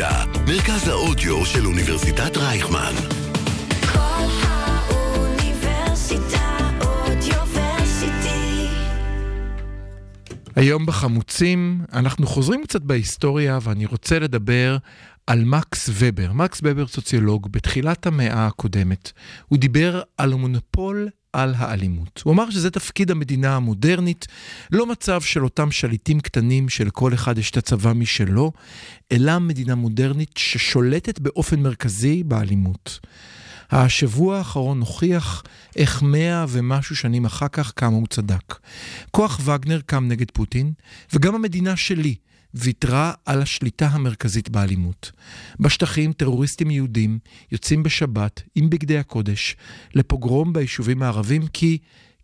האוניברסיטה, מרכז האודיו של אוניברסיטת רייכמן. כל האוניברסיטה אודיוורסיטי. היום בחמוצים אנחנו חוזרים קצת בהיסטוריה ואני רוצה לדבר על מקס ובר. מקס ובר סוציולוג בתחילת המאה הקודמת. הוא דיבר על המונופול על האלימות. הוא אמר שזה תפקיד המדינה המודרנית, לא מצב של אותם שליטים קטנים שלכל אחד יש את הצבא משלו, אלא מדינה מודרנית ששולטת באופן מרכזי באלימות. השבוע האחרון הוכיח איך מאה ומשהו שנים אחר כך כמה הוא צדק. כוח וגנר קם נגד פוטין, וגם המדינה שלי ויתרה על השליטה המרכזית באלימות. בשטחים טרוריסטים יהודים יוצאים בשבת עם בגדי הקודש לפוגרום ביישובים הערבים כי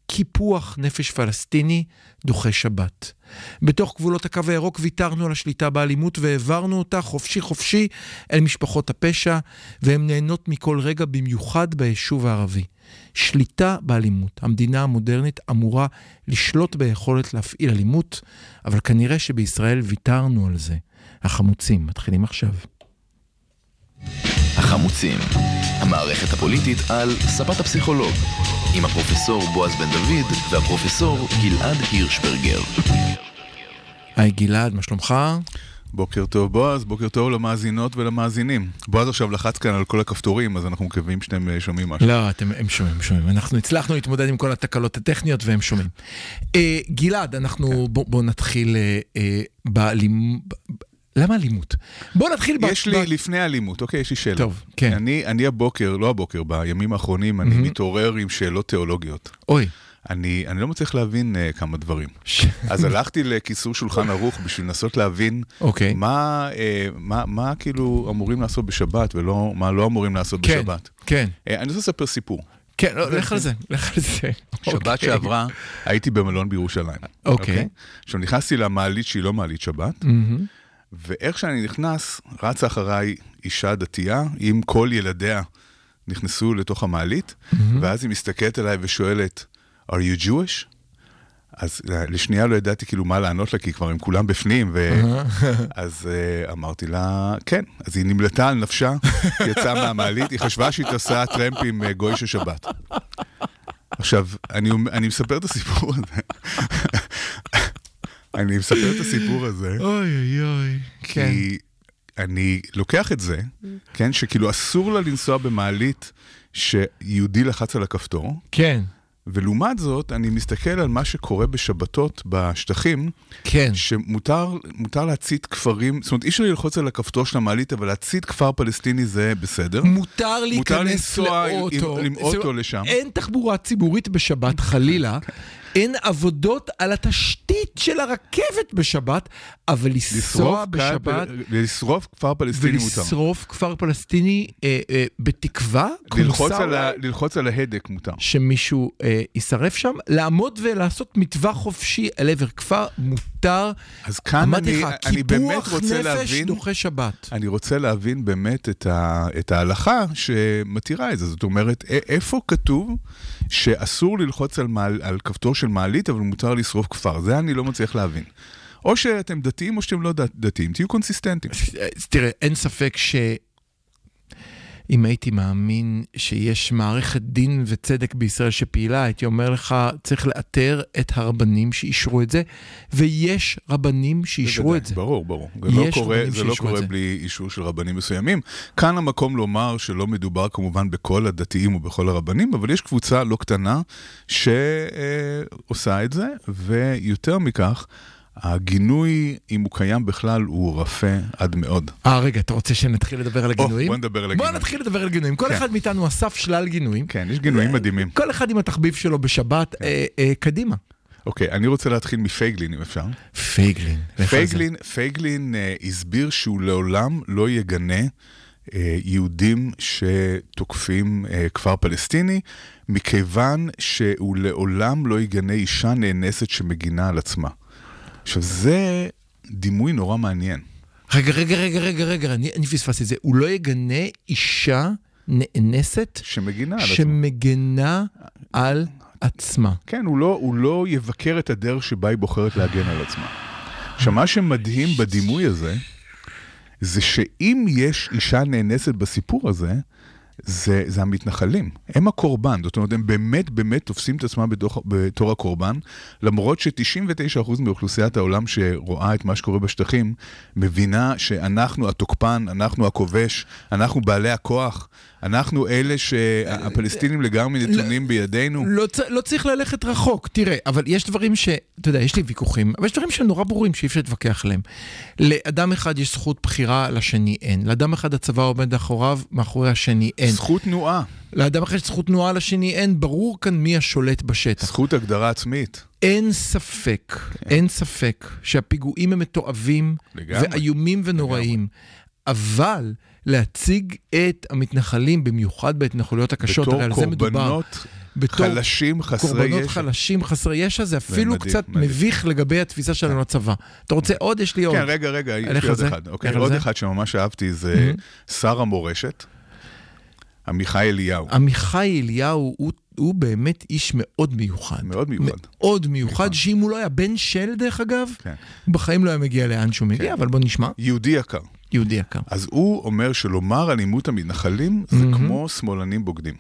קיפוח נפש פלסטיני דוחה שבת. בתוך גבולות הקו הירוק ויתרנו על השליטה באלימות והעברנו אותה חופשי חופשי אל משפחות הפשע, והן נהנות מכל רגע במיוחד ביישוב הערבי. שליטה באלימות. המדינה המודרנית אמורה לשלוט ביכולת להפעיל אלימות, אבל כנראה שבישראל ויתרנו על זה. החמוצים מתחילים עכשיו. החמוצים, המערכת הפוליטית על ספת הפסיכולוג, עם הפרופסור בועז בן דוד והפרופסור גלעד הירשברגר. היי גלעד, מה שלומך? בוקר טוב בועז, בוקר טוב למאזינות ולמאזינים. בועז עכשיו לחץ כאן על כל הכפתורים, אז אנחנו מקווים שאתם אה, שומעים משהו. לא, אתם, הם שומעים, הם שומעים. אנחנו הצלחנו להתמודד עם כל התקלות הטכניות והם שומעים. אה, גלעד, אנחנו, בוא, בוא נתחיל אה, אה, באלימות. למה אלימות? בוא נתחיל ב... יש ב... לי, לפני אלימות, אוקיי, יש לי שאלה. טוב, כן. אני, אני הבוקר, לא הבוקר, בימים האחרונים, אני מתעורר עם שאלות תיאולוגיות. אוי. אני, אני לא מצליח להבין uh, כמה דברים. אז הלכתי לכיסור שולחן ערוך בשביל לנסות להבין אוקיי. מה, uh, מה, מה כאילו אמורים לעשות בשבת ולא מה לא אמורים לעשות כן, בשבת. כן. Uh, אני רוצה לספר סיפור. כן, לא, לך על זה, לך על זה. שבת אוקיי. שעברה הייתי במלון בירושלים. אוקיי. עכשיו נכנסתי למעלית שהיא לא מעלית שבת, מהמם. ואיך שאני נכנס, רצה אחריי אישה דתייה עם כל ילדיה נכנסו לתוך המעלית, ואז היא מסתכלת עליי ושואלת, are you Jewish? אז לשנייה לא ידעתי כאילו מה לענות לה, כי כבר הם כולם בפנים, ו... אז uh, אמרתי לה, כן. אז היא נמלטה על נפשה, יצאה מהמעלית, היא חשבה שהיא טסה טרמפ עם אה, גוי של שבת. עכשיו, אני, אני מספר את הסיפור הזה. אני מספר את הסיפור הזה, אוי אוי אוי. כן. כי אני לוקח את זה, כן, שכאילו אסור לה לנסוע במעלית שיהודי לחץ על הכפתור, כן. ולעומת זאת, אני מסתכל על מה שקורה בשבתות בשטחים, כן. שמותר מותר להצית כפרים, זאת אומרת, אי אפשר ללחוץ על הכפתור של המעלית, אבל להצית כפר פלסטיני זה בסדר. מותר להיכנס מותר לנסוע עם- לאוטו. עם זה- אוטו לשם. אין תחבורה ציבורית בשבת, חלילה. אין עבודות על התשתית של הרכבת בשבת, אבל לנסוע בשבת לשרוף כפר פלסטיני מותר. ולשרוף כפר פלסטיני אה, אה, בתקווה, ללחוץ על ה- ללחוץ על ההדק מותר. שמישהו אה, יישרף שם, לעמוד ולעשות מטווח חופשי אל עבר כפר, מותר. אז כאן אמרתי אני, לך, אני באמת רוצה נפש להבין, דוחה שבת. אני רוצה להבין באמת את, ה, את ההלכה שמתירה את זה. זאת אומרת, איפה כתוב שאסור ללחוץ על, מעל, על כפתור של מעלית, אבל מותר לשרוף כפר? זה אני לא מצליח להבין. או שאתם דתיים או שאתם לא דת- דתיים, תהיו קונסיסטנטים. תראה, אין ספק ש... אם הייתי מאמין שיש מערכת דין וצדק בישראל שפעילה, הייתי אומר לך, צריך לאתר את הרבנים שאישרו את זה, ויש רבנים שאישרו את זה. ברור, ברור. זה לא יש קורה, זה לא קורה. בלי אישור של רבנים מסוימים. כאן המקום לומר שלא מדובר כמובן בכל הדתיים ובכל הרבנים, אבל יש קבוצה לא קטנה שעושה את זה, ויותר מכך, הגינוי, אם הוא קיים בכלל, הוא רפה עד מאוד. אה, רגע, אתה רוצה שנתחיל לדבר על הגינויים? בוא נדבר על בוא הגינויים. נתחיל לדבר על גינויים. כל כן. אחד מאיתנו אסף שלל גינויים. כן, יש גינויים מדהימים. כל אחד עם התחביב שלו בשבת. כן. אה, אה, קדימה. אוקיי, אני רוצה להתחיל מפייגלין, אם אפשר. פייגלין. פייגלין, פייגלין אה, הסביר שהוא לעולם לא יגנה אה, יהודים שתוקפים אה, כפר פלסטיני, מכיוון שהוא לעולם לא יגנה אישה נאנסת שמגינה על עצמה. עכשיו, זה דימוי נורא מעניין. רגע, רגע, רגע, רגע, רגע, אני אני פספסתי את זה. הוא לא יגנה אישה נאנסת שמגינה. שמגנה על עצמה. כן, הוא לא, הוא לא יבקר את הדרך שבה היא בוחרת להגן על עצמה. עכשיו, מה שמדהים בדימוי הזה, זה שאם יש אישה נאנסת בסיפור הזה, זה, זה המתנחלים, הם הקורבן, זאת אומרת, הם באמת באמת תופסים את עצמם בתוך, בתור הקורבן, למרות ש-99% מאוכלוסיית העולם שרואה את מה שקורה בשטחים, מבינה שאנחנו התוקפן, אנחנו הכובש, אנחנו בעלי הכוח, אנחנו אלה שהפלסטינים לגמרי נתונים בידינו. לא, לא צריך ללכת רחוק, תראה, אבל יש דברים ש... אתה יודע, יש לי ויכוחים, אבל יש דברים שהם נורא ברורים שאי אפשר להתווכח עליהם. לאדם אחד יש זכות בחירה, לשני אין. לאדם אחד הצבא עומד מאחוריו, מאחורי השני אין. זכות תנועה, לאדם אחד יש זכות תנועה, לשני אין. ברור כאן מי השולט בשטח. זכות הגדרה עצמית. אין ספק, אין ספק שהפיגועים הם מתועבים. ואיומים ונוראים, אבל להציג את המתנחלים, במיוחד בהתנחלויות הקשות, הרי על זה מדובר. קורבנות בתור חלשים, חסרי קורבנות ישע. חלשים, חסרי ישע, זה אפילו מדהים, קצת מדהים. מביך לגבי התפיסה שלנו לצבא. אתה רוצה עוד? יש לי עוד. כן, רגע, רגע, יש לי עוד זה? אחד. אוקיי, עוד זה? אחד שממש אהבתי זה שר המורשת, עמיחי אליהו. עמיחי אליהו הוא, הוא באמת איש מאוד מיוחד. מאוד מיוחד. מאוד מיוחד, שאם הוא לא היה בן של, דרך אגב, כן. בחיים לא היה מגיע לאן שהוא מגיע, אבל בוא נשמע. יהודי יקר. יהודי יקר. אז הוא אומר שלומר אלימות המתנחלים זה כמו שמאלנים בוגדים.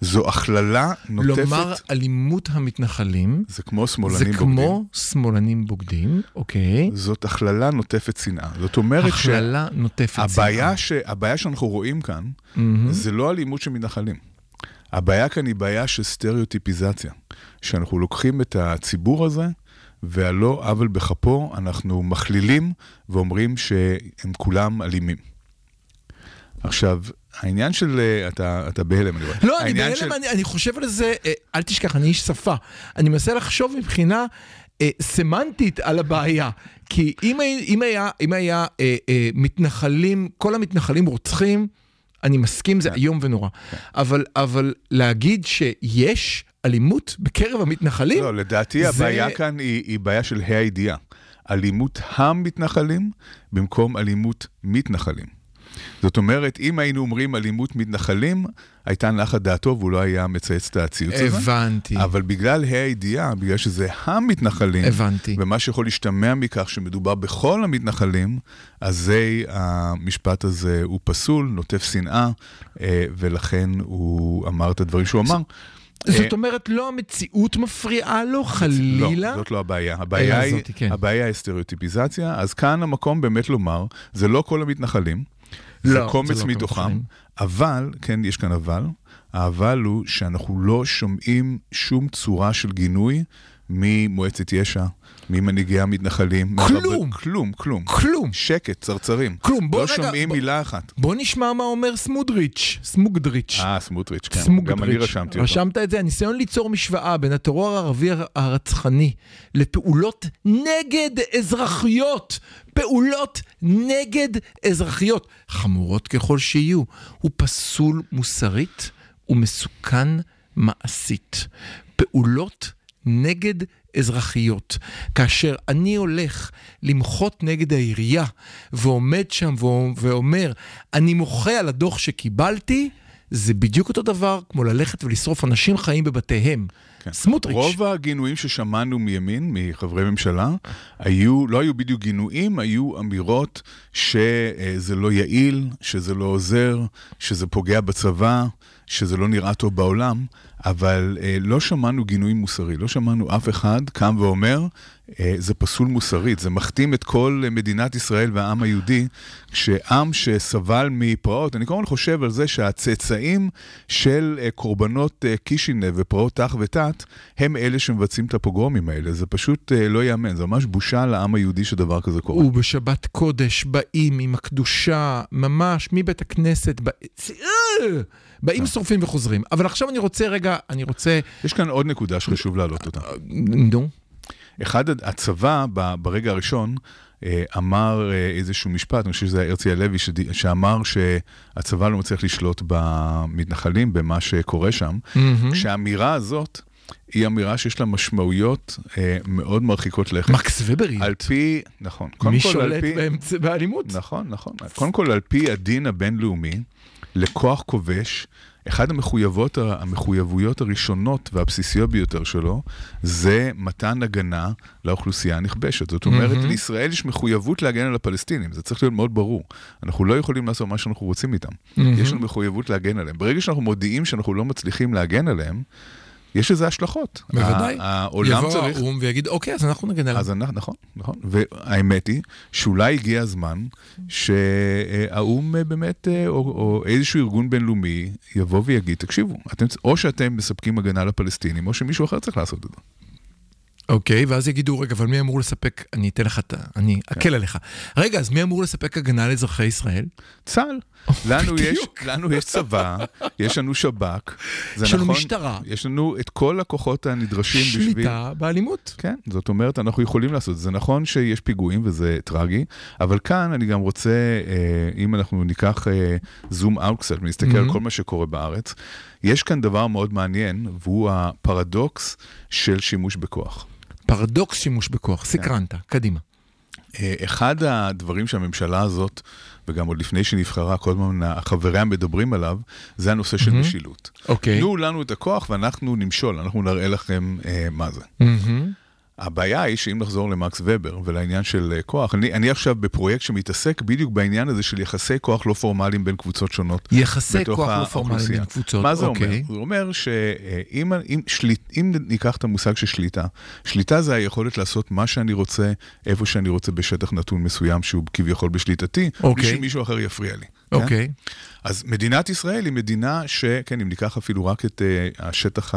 זו הכללה נוטפת, לומר אלימות המתנחלים, זה כמו זה שמאלנים בוגדים. כמו שמאלנים בוגדים, אוקיי? זאת הכללה נוטפת שנאה. זאת אומרת הכללה נוטפת שהבעיה ש... הבעיה שאנחנו רואים כאן, זה לא אלימות של מתנחלים. הבעיה כאן היא בעיה של סטריאוטיפיזציה. שאנחנו לוקחים את הציבור הזה, ועל לא עוול בכפו, אנחנו מכלילים ואומרים שהם כולם אלימים. עכשיו, העניין של... אה, אתה, אתה בהלם, אני רואה. לא, אני בהלם, של- אני, אני חושב על זה, אה, אל תשכח, אני איש שפה. אני מנסה לחשוב מבחינה אה, סמנטית על הבעיה. כי אם, אם היה, אם היה אה, אה, מתנחלים, כל המתנחלים רוצחים, אני מסכים, זה איום ונורא. אבל, אבל להגיד שיש אלימות בקרב המתנחלים, לא, לדעתי זה- הבעיה כאן היא, היא בעיה של ה' הידיעה. אלימות המתנחלים במקום אלימות מתנחלים. זאת אומרת, אם היינו אומרים אלימות מתנחלים, הייתה נחה דעתו והוא לא היה מצייץ את הציוץ הזה. הבנתי. אבל בגלל ה' הידיעה, בגלל שזה המתנחלים, הבנתי. ומה שיכול להשתמע מכך שמדובר בכל המתנחלים, אזי המשפט הזה הוא פסול, נוטף שנאה, אה, ולכן הוא אמר את הדברים שהוא אמר. זאת אומרת, לא המציאות מפריעה לו, חלילה? לא, זאת לא הבעיה. הבעיה היא, הזאת, כן. הבעיה היא סטריאוטיפיזציה, אז כאן המקום באמת לומר, זה לא כל המתנחלים, לא, זה קומץ לא מתוכם. אבל, כן, יש כאן אבל, האבל הוא שאנחנו לא שומעים שום צורה של גינוי ממועצת יש"ע, ממנהיגי המתנחלים. כלום. מהרב- כלום, כלום. כלום. שקט, צרצרים. כלום. בוא לא רגע, שומעים בוא- מילה אחת. בוא נשמע מה אומר סמודריץ', סמוגדריץ'. אה, סמוטריץ', כן. סמוגדריץ'. גם אני רשמתי אותו. רשמת את זה? הניסיון ליצור משוואה בין הטרור הערבי הרצחני לפעולות נגד אזרחיות. פעולות נגד אזרחיות, חמורות ככל שיהיו, הוא פסול מוסרית ומסוכן מעשית. פעולות נגד אזרחיות. כאשר אני הולך למחות נגד העירייה ועומד שם ואו- ואומר, אני מוחה על הדוח שקיבלתי, זה בדיוק אותו דבר כמו ללכת ולשרוף אנשים חיים בבתיהם. כן. סמוטריץ'. רוב הגינויים ששמענו מימין, מחברי ממשלה, היו, לא היו בדיוק גינויים, היו אמירות שזה לא יעיל, שזה לא עוזר, שזה פוגע בצבא, שזה לא נראה טוב בעולם, אבל אה, לא שמענו גינוי מוסרי, לא שמענו אף אחד קם ואומר, זה פסול מוסרית, זה מכתים את כל אה, מדינת ישראל והעם היהודי, כשעם שסבל מפרעות, אני כל הזמן חושב על זה שהצאצאים של אה, קורבנות אה, קישינב ופרעות ת"ח ות"ת, הם אלה שמבצעים את הפוגרומים האלה, זה פשוט אה, לא ייאמן, זה ממש בושה לעם היהודי שדבר כזה קורה. ובשבת קודש באים עם הקדושה, ממש מבית הכנסת, אה, באים שורפים וחוזרים. אבל עכשיו אני רוצה רגע, אני רוצה, יש כאן עוד נקודה שחשוב להעלות אותה. נו, אחד, הצבא ברגע הראשון אה, אמר אה, איזשהו משפט, אני חושב שזה היה הרצי הלוי, שאמר שהצבא לא מצליח לשלוט במתנחלים, במה שקורה שם. כשהאמירה הזאת היא אמירה שיש לה משמעויות אה, מאוד מרחיקות לכת. מקס ובריות. על פי, נכון. מי כל, שולט פי- באמצע- באלימות? נכון, נכון. קודם כל, על פי הדין הבינלאומי, לכוח כובש, אחד המחויבות, המחויבויות הראשונות והבסיסיות ביותר שלו, זה מתן הגנה לאוכלוסייה הנכבשת. זאת אומרת, מהמם. לישראל יש מחויבות להגן על הפלסטינים, זה צריך להיות מאוד ברור. אנחנו לא יכולים לעשות מה שאנחנו רוצים איתם. מהמם. יש לנו מחויבות להגן עליהם. ברגע שאנחנו מודיעים שאנחנו לא מצליחים להגן עליהם, יש לזה השלכות. בוודאי. העולם יבוא צריך... האו"ם ויגיד, אוקיי, אז אנחנו נגן עליו. אז אנחנו, נכון, נכון. והאמת היא שאולי הגיע הזמן שהאו"ם אה, באמת, אה, או, או איזשהו ארגון בינלאומי, יבוא ויגיד, תקשיבו, אתם, או שאתם מספקים הגנה לפלסטינים, או שמישהו אחר צריך לעשות את זה. אוקיי, ואז יגידו, רגע, אבל מי אמור לספק, אני אתן לך את ה... אני כן. אקל עליך. רגע, אז מי אמור לספק הגנה לאזרחי ישראל? צה"ל. לנו יש. לנו יש צבא, יש לנו שב"כ. זה יש לנו נכון, משטרה. יש לנו את כל הכוחות הנדרשים בשביל... שליטה באלימות. כן, זאת אומרת, אנחנו יכולים לעשות זה. נכון שיש פיגועים וזה טרגי, אבל כאן אני גם רוצה, אה, אם אנחנו ניקח אה, זום אאוט קצת ונסתכל על Mhm. כל מה שקורה בארץ, יש כאן דבר מאוד מעניין, והוא הפרדוקס של שימוש בכוח. פרדוקס שימוש בכוח, סקרנת, קדימה. אחד הדברים שהממשלה הזאת, וגם עוד לפני שנבחרה, כל הזמן חבריה מדברים עליו, זה הנושא של Mhm. משילות. אוקיי. תנו לנו את הכוח ואנחנו נמשול, אנחנו נראה לכם אה, מה זה. מהמם. הבעיה היא שאם נחזור למקס ובר ולעניין של אה, כוח, אני, אני עכשיו בפרויקט שמתעסק בדיוק בעניין הזה של יחסי כוח לא פורמליים בין קבוצות שונות. יחסי כוח לא. פורמליים בין קבוצות. מה זה אוקיי. אומר? זה אומר שאם אם, שליט, אם ניקח את המושג של שליטה, שליטה זה היכולת לעשות מה שאני רוצה, איפה שאני רוצה בשטח נתון מסוים שהוא כביכול בשליטתי, אוקיי. בלי שמישהו אחר יפריע לי. כן? אוקיי. אז מדינת ישראל היא מדינה שכן, אם ניקח אפילו רק את uh, השטח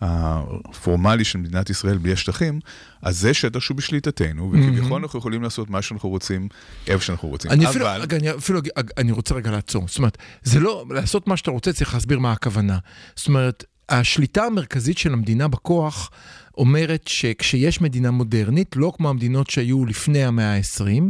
הפורמלי של מדינת ישראל בלי השטחים, אז זה שטח שהוא בשליטתנו, וכביכול אנחנו יכולים לעשות מה שאנחנו רוצים, איפה שאנחנו רוצים. אני אפילו, אבל... רגע, אני אפילו, אני רוצה רגע לעצור. זאת אומרת, זה לא, לעשות מה שאתה רוצה, צריך להסביר מה הכוונה. זאת אומרת, השליטה המרכזית של המדינה בכוח אומרת שכשיש מדינה מודרנית, לא כמו המדינות שהיו לפני המאה ה-20,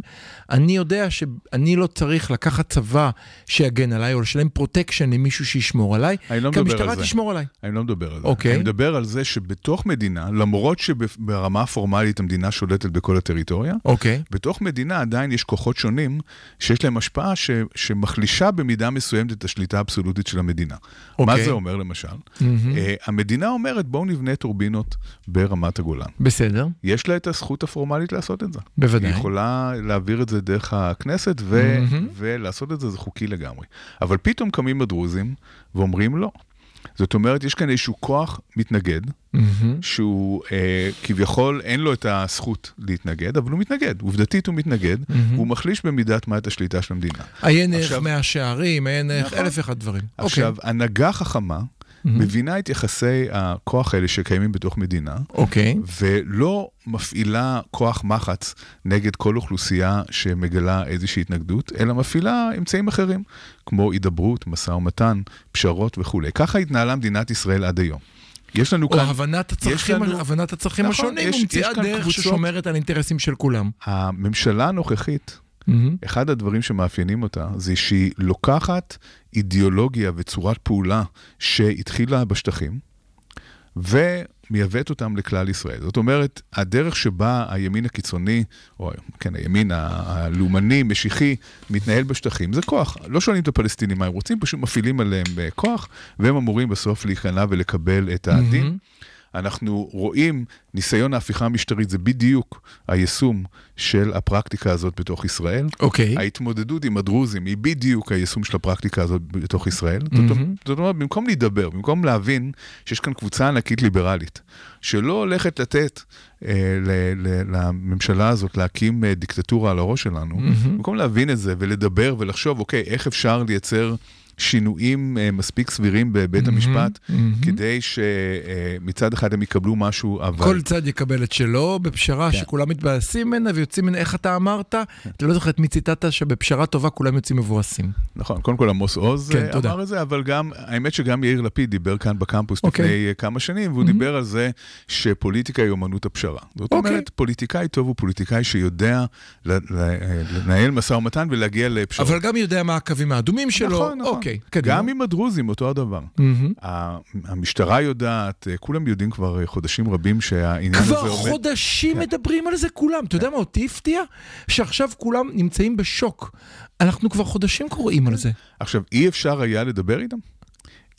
אני יודע שאני לא צריך לקחת צבא שיגן עליי, או לשלם פרוטקשן למישהו שישמור עליי, לא כי המשטרה. תשמור עליי. אני לא מדבר על זה. אוקיי. אני מדבר על זה שבתוך מדינה, למרות שברמה הפורמלית המדינה שולטת בכל הטריטוריה, אוקיי. בתוך מדינה עדיין יש כוחות שונים שיש להם השפעה ש, שמחלישה במידה מסוימת את השליטה האבסולוטית של המדינה. אוקיי. מה זה אומר למשל? מהמם. Uh, המדינה אומרת בואו נבנה טורבינות ברמת הגולן. בסדר, יש לה את הזכות הפורמלית לעשות את זה. בוודאי. היא יכולה להעביר את זה דרך הכנסת ו- מהמם. ולעשות את זה, זה חוקי לגמרי. אבל פתאום קמים הדרוזים ואומרים לא. זאת אומרת, יש כאן איזשהו כוח מתנגד, מהמם. שהוא אה, כביכול אין לו את הזכות להתנגד, אבל הוא מתנגד, עובדתית הוא מתנגד, מהמם. והוא מחליש במידת מה את השליטה של המדינה. עיין ערך עכשיו- מאה שערים, עיין ערך נכון. אלף ואחד דברים. עכשיו, הנהגה חכמה. מבינה את יחסי הכוח האלה שקיימים בתוך מדינה, אוקיי. ולא מפעילה כוח מחץ נגד כל אוכלוסייה שמגלה איזושהי התנגדות, אלא מפעילה אמצעים אחרים, כמו הידברות, משא ומתן, פשרות וכולי. ככה התנהלה מדינת ישראל עד היום. יש לנו או כאן... הבנת הצרכים, לנו- הבנת הצרכים נכון, השונים, ומציאת דרך קבוצות- ששומרת על אינטרסים של כולם. הממשלה הנוכחית, מהמם. אחד הדברים שמאפיינים אותה זה שהיא לוקחת אידיאולוגיה וצורת פעולה שהתחילה בשטחים, ומייבאת אותם לכלל ישראל. זאת אומרת, הדרך שבה הימין הקיצוני, או כן, הימין הלאומני, משיחי, מתנהל בשטחים, זה כוח. לא שואלים את הפלסטינים מה הם רוצים, פשוט מפעילים עליהם אה, כוח, והם אמורים בסוף להיכנע ולקבל את הדין. מהמם. אנחנו רואים ניסיון ההפיכה המשטרית, זה בדיוק היישום של הפרקטיקה הזאת בתוך ישראל. אוקיי. ההתמודדות עם הדרוזים היא בדיוק היישום של הפרקטיקה הזאת בתוך ישראל. אומרת- זאת אומרת, במקום להידבר, במקום להבין שיש כאן קבוצה ענקית ליברלית, שלא הולכת לתת אה, ל- ל- לממשלה הזאת להקים אה, דיקטטורה על הראש שלנו, מהמם. במקום להבין את זה ולדבר ולחשוב, אוקיי, איך אפשר לייצר שינויים אה, מספיק סבירים בבית המשפט. כדי שמצד אחד הם יקבלו משהו, אבל... כל צד יקבל את שלו בפשרה כן. שכולם מתבאסים ממנה ויוצאים ממנה, איך אתה אמרת? אתה לא זוכר את מי ציטטת שבפשרה טובה כולם יוצאים מבואסים. נכון, קודם כל עמוס עוז כן, אה. אמר את זה, אבל גם, האמת שגם יאיר לפיד דיבר כאן בקמפוס אוקיי. לפני אה, כמה שנים, והוא דיבר על זה שפוליטיקה היא אומנות הפשרה. זאת אוקיי. אומרת, פוליטיקאי טוב הוא פוליטיקאי שיודע לנהל משא ומתן ולהגיע לפשרות. אבל גם יודע מה הקווים האדומים שלו. נכון, נכון. אוקיי. אוקיי, קדימה. גם עם הדרוזים, אותו הדבר. ה- המשטרה יודעת, אה, כולם יודעים כבר אה, חודשים רבים שהעניין הזה כבר עומד. חודשים כן. מדברים על זה כולם. אתה יודע מה אותי הפתיע? שעכשיו כולם נמצאים בשוק. אנחנו כבר חודשים קוראים על זה. עכשיו, אי אפשר היה לדבר איתם?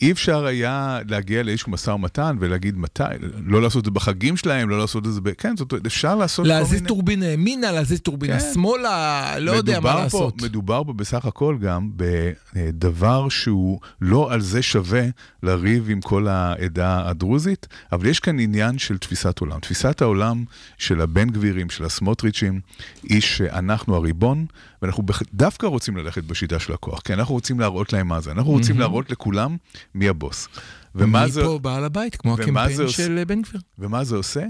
אי אפשר היה להגיע לאיזשהו משא ומתן ולהגיד מתי, לא לעשות את זה בחגים שלהם, לא לעשות את זה ב... כן, זאת אומרת, אפשר לעשות להזיז מיני... טורבינה ימינה, להזיז טורבינה כן. שמאלה, לא יודע מה מדובר לעשות. פה, מדובר פה בסך הכל גם בדבר שהוא לא על זה שווה לריב עם כל העדה הדרוזית, אבל יש כאן עניין של תפיסת עולם. תפיסת העולם של הבן גבירים, של הסמוטריצ'ים, היא שאנחנו הריבון, ואנחנו דווקא רוצים ללכת בשיטה של הכוח, כי אנחנו רוצים להראות להם מה זה. אנחנו רוצים להראות לכולם מי הבוס. ומה מי זה... פה בעל הבית, כמו הקמפיין? של אה, בן גביר. ומה זה עושה?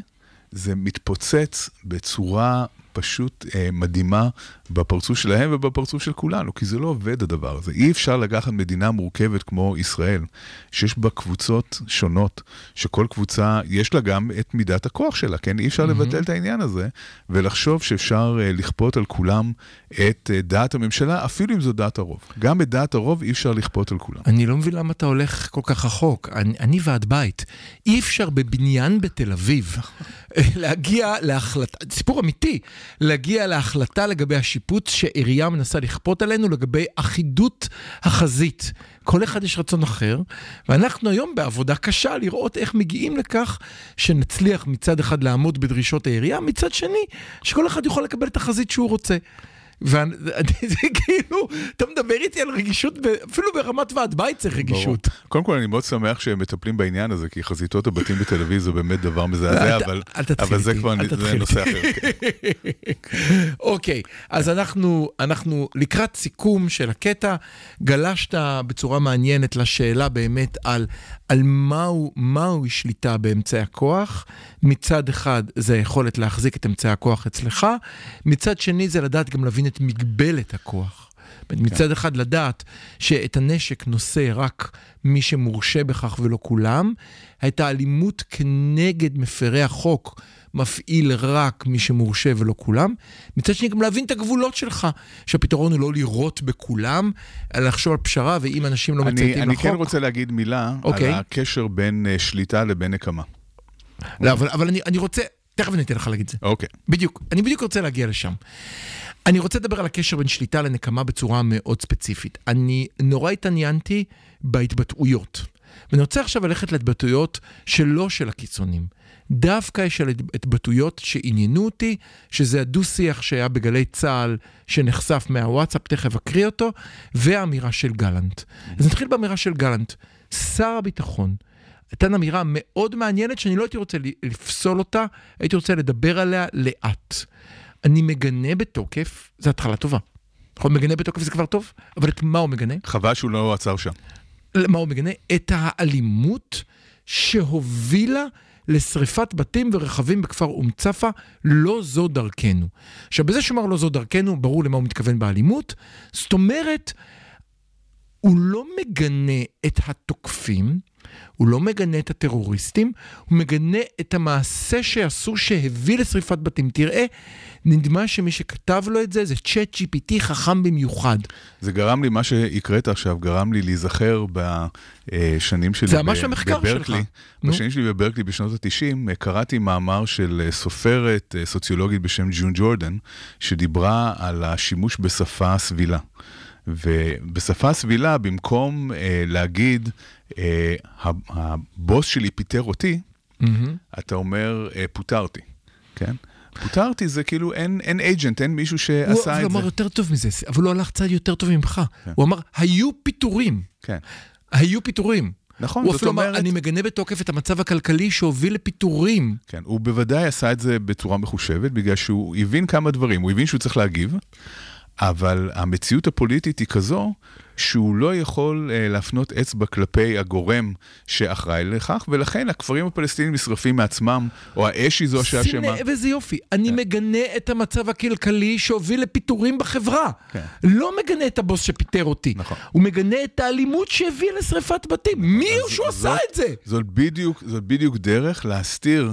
זה מתפוצץ בצורה פשוט אה, מדהימה בפרצוף שלהם ובפרצוף של כולנו, כי זה לא עובד הדבר הזה. אי אפשר לקחת מדינה מורכבת כמו ישראל, שיש בה קבוצות שונות, שכל קבוצה יש לה גם את מידת הכוח שלה, כן? אי אפשר לבטל את העניין הזה, ולחשוב שאפשר אה, לכפות על כולם את אה, דעת הממשלה, אפילו אם זו דעת הרוב. גם את דעת הרוב אי אפשר לכפות על כולם. אני לא מבין למה אתה הולך כל כך רחוק. אני, אני ועד בית. אי אפשר בבניין בתל אביב להגיע להחלטה, סיפור אמיתי, להגיע להחלטה לגבי השיפוט שעירייה מנסה לכפות עלינו לגבי אחידות החזית. כל אחד יש רצון אחר, ואנחנו היום בעבודה קשה לראות איך מגיעים לכך שנצליח מצד אחד לעמוד בדרישות העירייה, מצד שני, שכל אחד יוכל לקבל את החזית שהוא רוצה. וזה כאילו, אתה מדבר איתי על רגישות, אפילו ברמת ועד בית צריך רגישות. ברור. קודם כל, אני מאוד שמח שהם מטפלים בעניין הזה, כי חזיתות הבתים בתל אביב זה באמת דבר מזעזע, אבל, זה כבר זה נושא. אחר. כן. אוקיי, אז אנחנו, אנחנו לקראת סיכום של הקטע, גלשת בצורה מעניינת לשאלה באמת על, על מהו, מהו שליטה באמצעי הכוח. מצד אחד זה היכולת להחזיק את אמצעי הכוח אצלך, מצד שני זה לדעת גם להבין את מגבלת הכוח. מצד אחד לדעת שאת הנשק נושא רק מי שמורשה בכך ולא כולם, את האלימות כנגד מפרי החוק מפעיל רק מי שמורשה ולא כולם. מצד שני גם להבין את הגבולות שלך, שהפתרון הוא לא לירות בכולם, אלא לחשוב על פשרה, ואם אנשים לא אני, מצייתים אני לחוק... כן רוצה להגיד מילה אוקיי. על הקשר בין אה, שליטה לבין נקמה. לא, אבל, אבל אני, אני רוצה, תכף אני אתן לך להגיד את זה. אוקיי. בדיוק, אני בדיוק רוצה להגיע לשם. אני רוצה לדבר על הקשר בין שליטה לנקמה בצורה מאוד ספציפית. אני נורא התעניינתי בהתבטאויות. ואני רוצה עכשיו ללכת להתבטאויות שלא של הקיצונים. דווקא יש על התבטאויות שעניינו אותי, שזה הדו-שיח שהיה בגלי צה"ל, שנחשף מהוואטסאפ, תכף אקריא אותו, והאמירה של גלנט. אז נתחיל באמירה של גלנט. שר הביטחון נתן אמירה מאוד מעניינת שאני לא הייתי רוצה לפסול אותה, הייתי רוצה לדבר עליה לאט. אני מגנה בתוקף, זו התחלה טובה. נכון, מגנה בתוקף זה כבר טוב, אבל את מה הוא מגנה? חבל שהוא לא עצר שם. מה הוא מגנה? את האלימות שהובילה לשריפת בתים ורכבים בכפר אום צפה, לא זו דרכנו. עכשיו, בזה שאומר לא זו דרכנו, ברור למה הוא מתכוון באלימות. זאת אומרת, הוא לא מגנה את התוקפים, הוא לא מגנה את הטרוריסטים, הוא מגנה את המעשה שעשו שהביא לשריפת בתים. תראה, נדמה שמי שכתב לו את זה זה צ'אט GPT חכם במיוחד. זה גרם לי, מה שהקראת עכשיו, גרם לי להיזכר בשנים שלי זה ממש המחקר בברקלי. שלך. בשנים שלי בברקלי בשנות ה-90, קראתי מאמר של אה, סופרת אה, סוציולוגית בשם ג'ון ג'ורדן, שדיברה על השימוש בשפה סבילה. ובשפה סבילה, במקום אה, להגיד, אה, "ה- הבוס שלי פיטר אותי, אתה אומר, אה, פוטרתי, כן? פוטרתי זה כאילו אין, אין agent, אין מישהו הוא שעשה את הוא זה. אמר יותר טוב מזה, אבל הוא הלך צעד יותר טוב ממך. כן. הוא אמר, היו פיטורים. כן. היו פיטורים. נכון, הוא זאת אפילו אמר, אומרת- אני מגנה בתוקף את המצב הכלכלי שהוביל לפיטורים. כן, הוא בוודאי עשה את זה בצורה מחושבת, בגלל שהוא הבין כמה דברים. הוא הבין שהוא צריך להגיב, אבל המציאות הפוליטית היא כזו שהוא לא יכול אה, להפנות אצבע כלפי הגורם שאחראי לכך, ולכן הכפרים הפלסטינים נשרפים מעצמם, או האש היא זו שאשמה. איזה יופי. אני כן. מגנה את המצב הכלכלי שהוביל לפיטורים בחברה. כן. לא מגנה את הבוס שפיטר אותי. נכון. הוא מגנה את האלימות שהביאה לשריפת בתים. מי הוא שהוא עשה את זה? זאת בדיוק, זאת בדיוק דרך להסתיר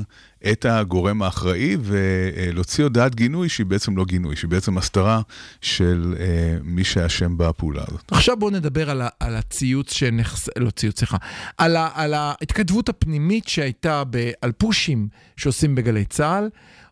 את הגורם האחראי ולהוציא הודעת גינוי שהיא בעצם לא גינוי, שהיא בעצם הסתרה של אה, מי שאשם בפעולה הזאת. עכשיו עכשיו בואו נדבר על, ה, על הציוץ שנחס... לא ציוץ, סליחה. על, על ההתכתבות הפנימית שהייתה ב, על פושים שעושים בגלי צה"ל.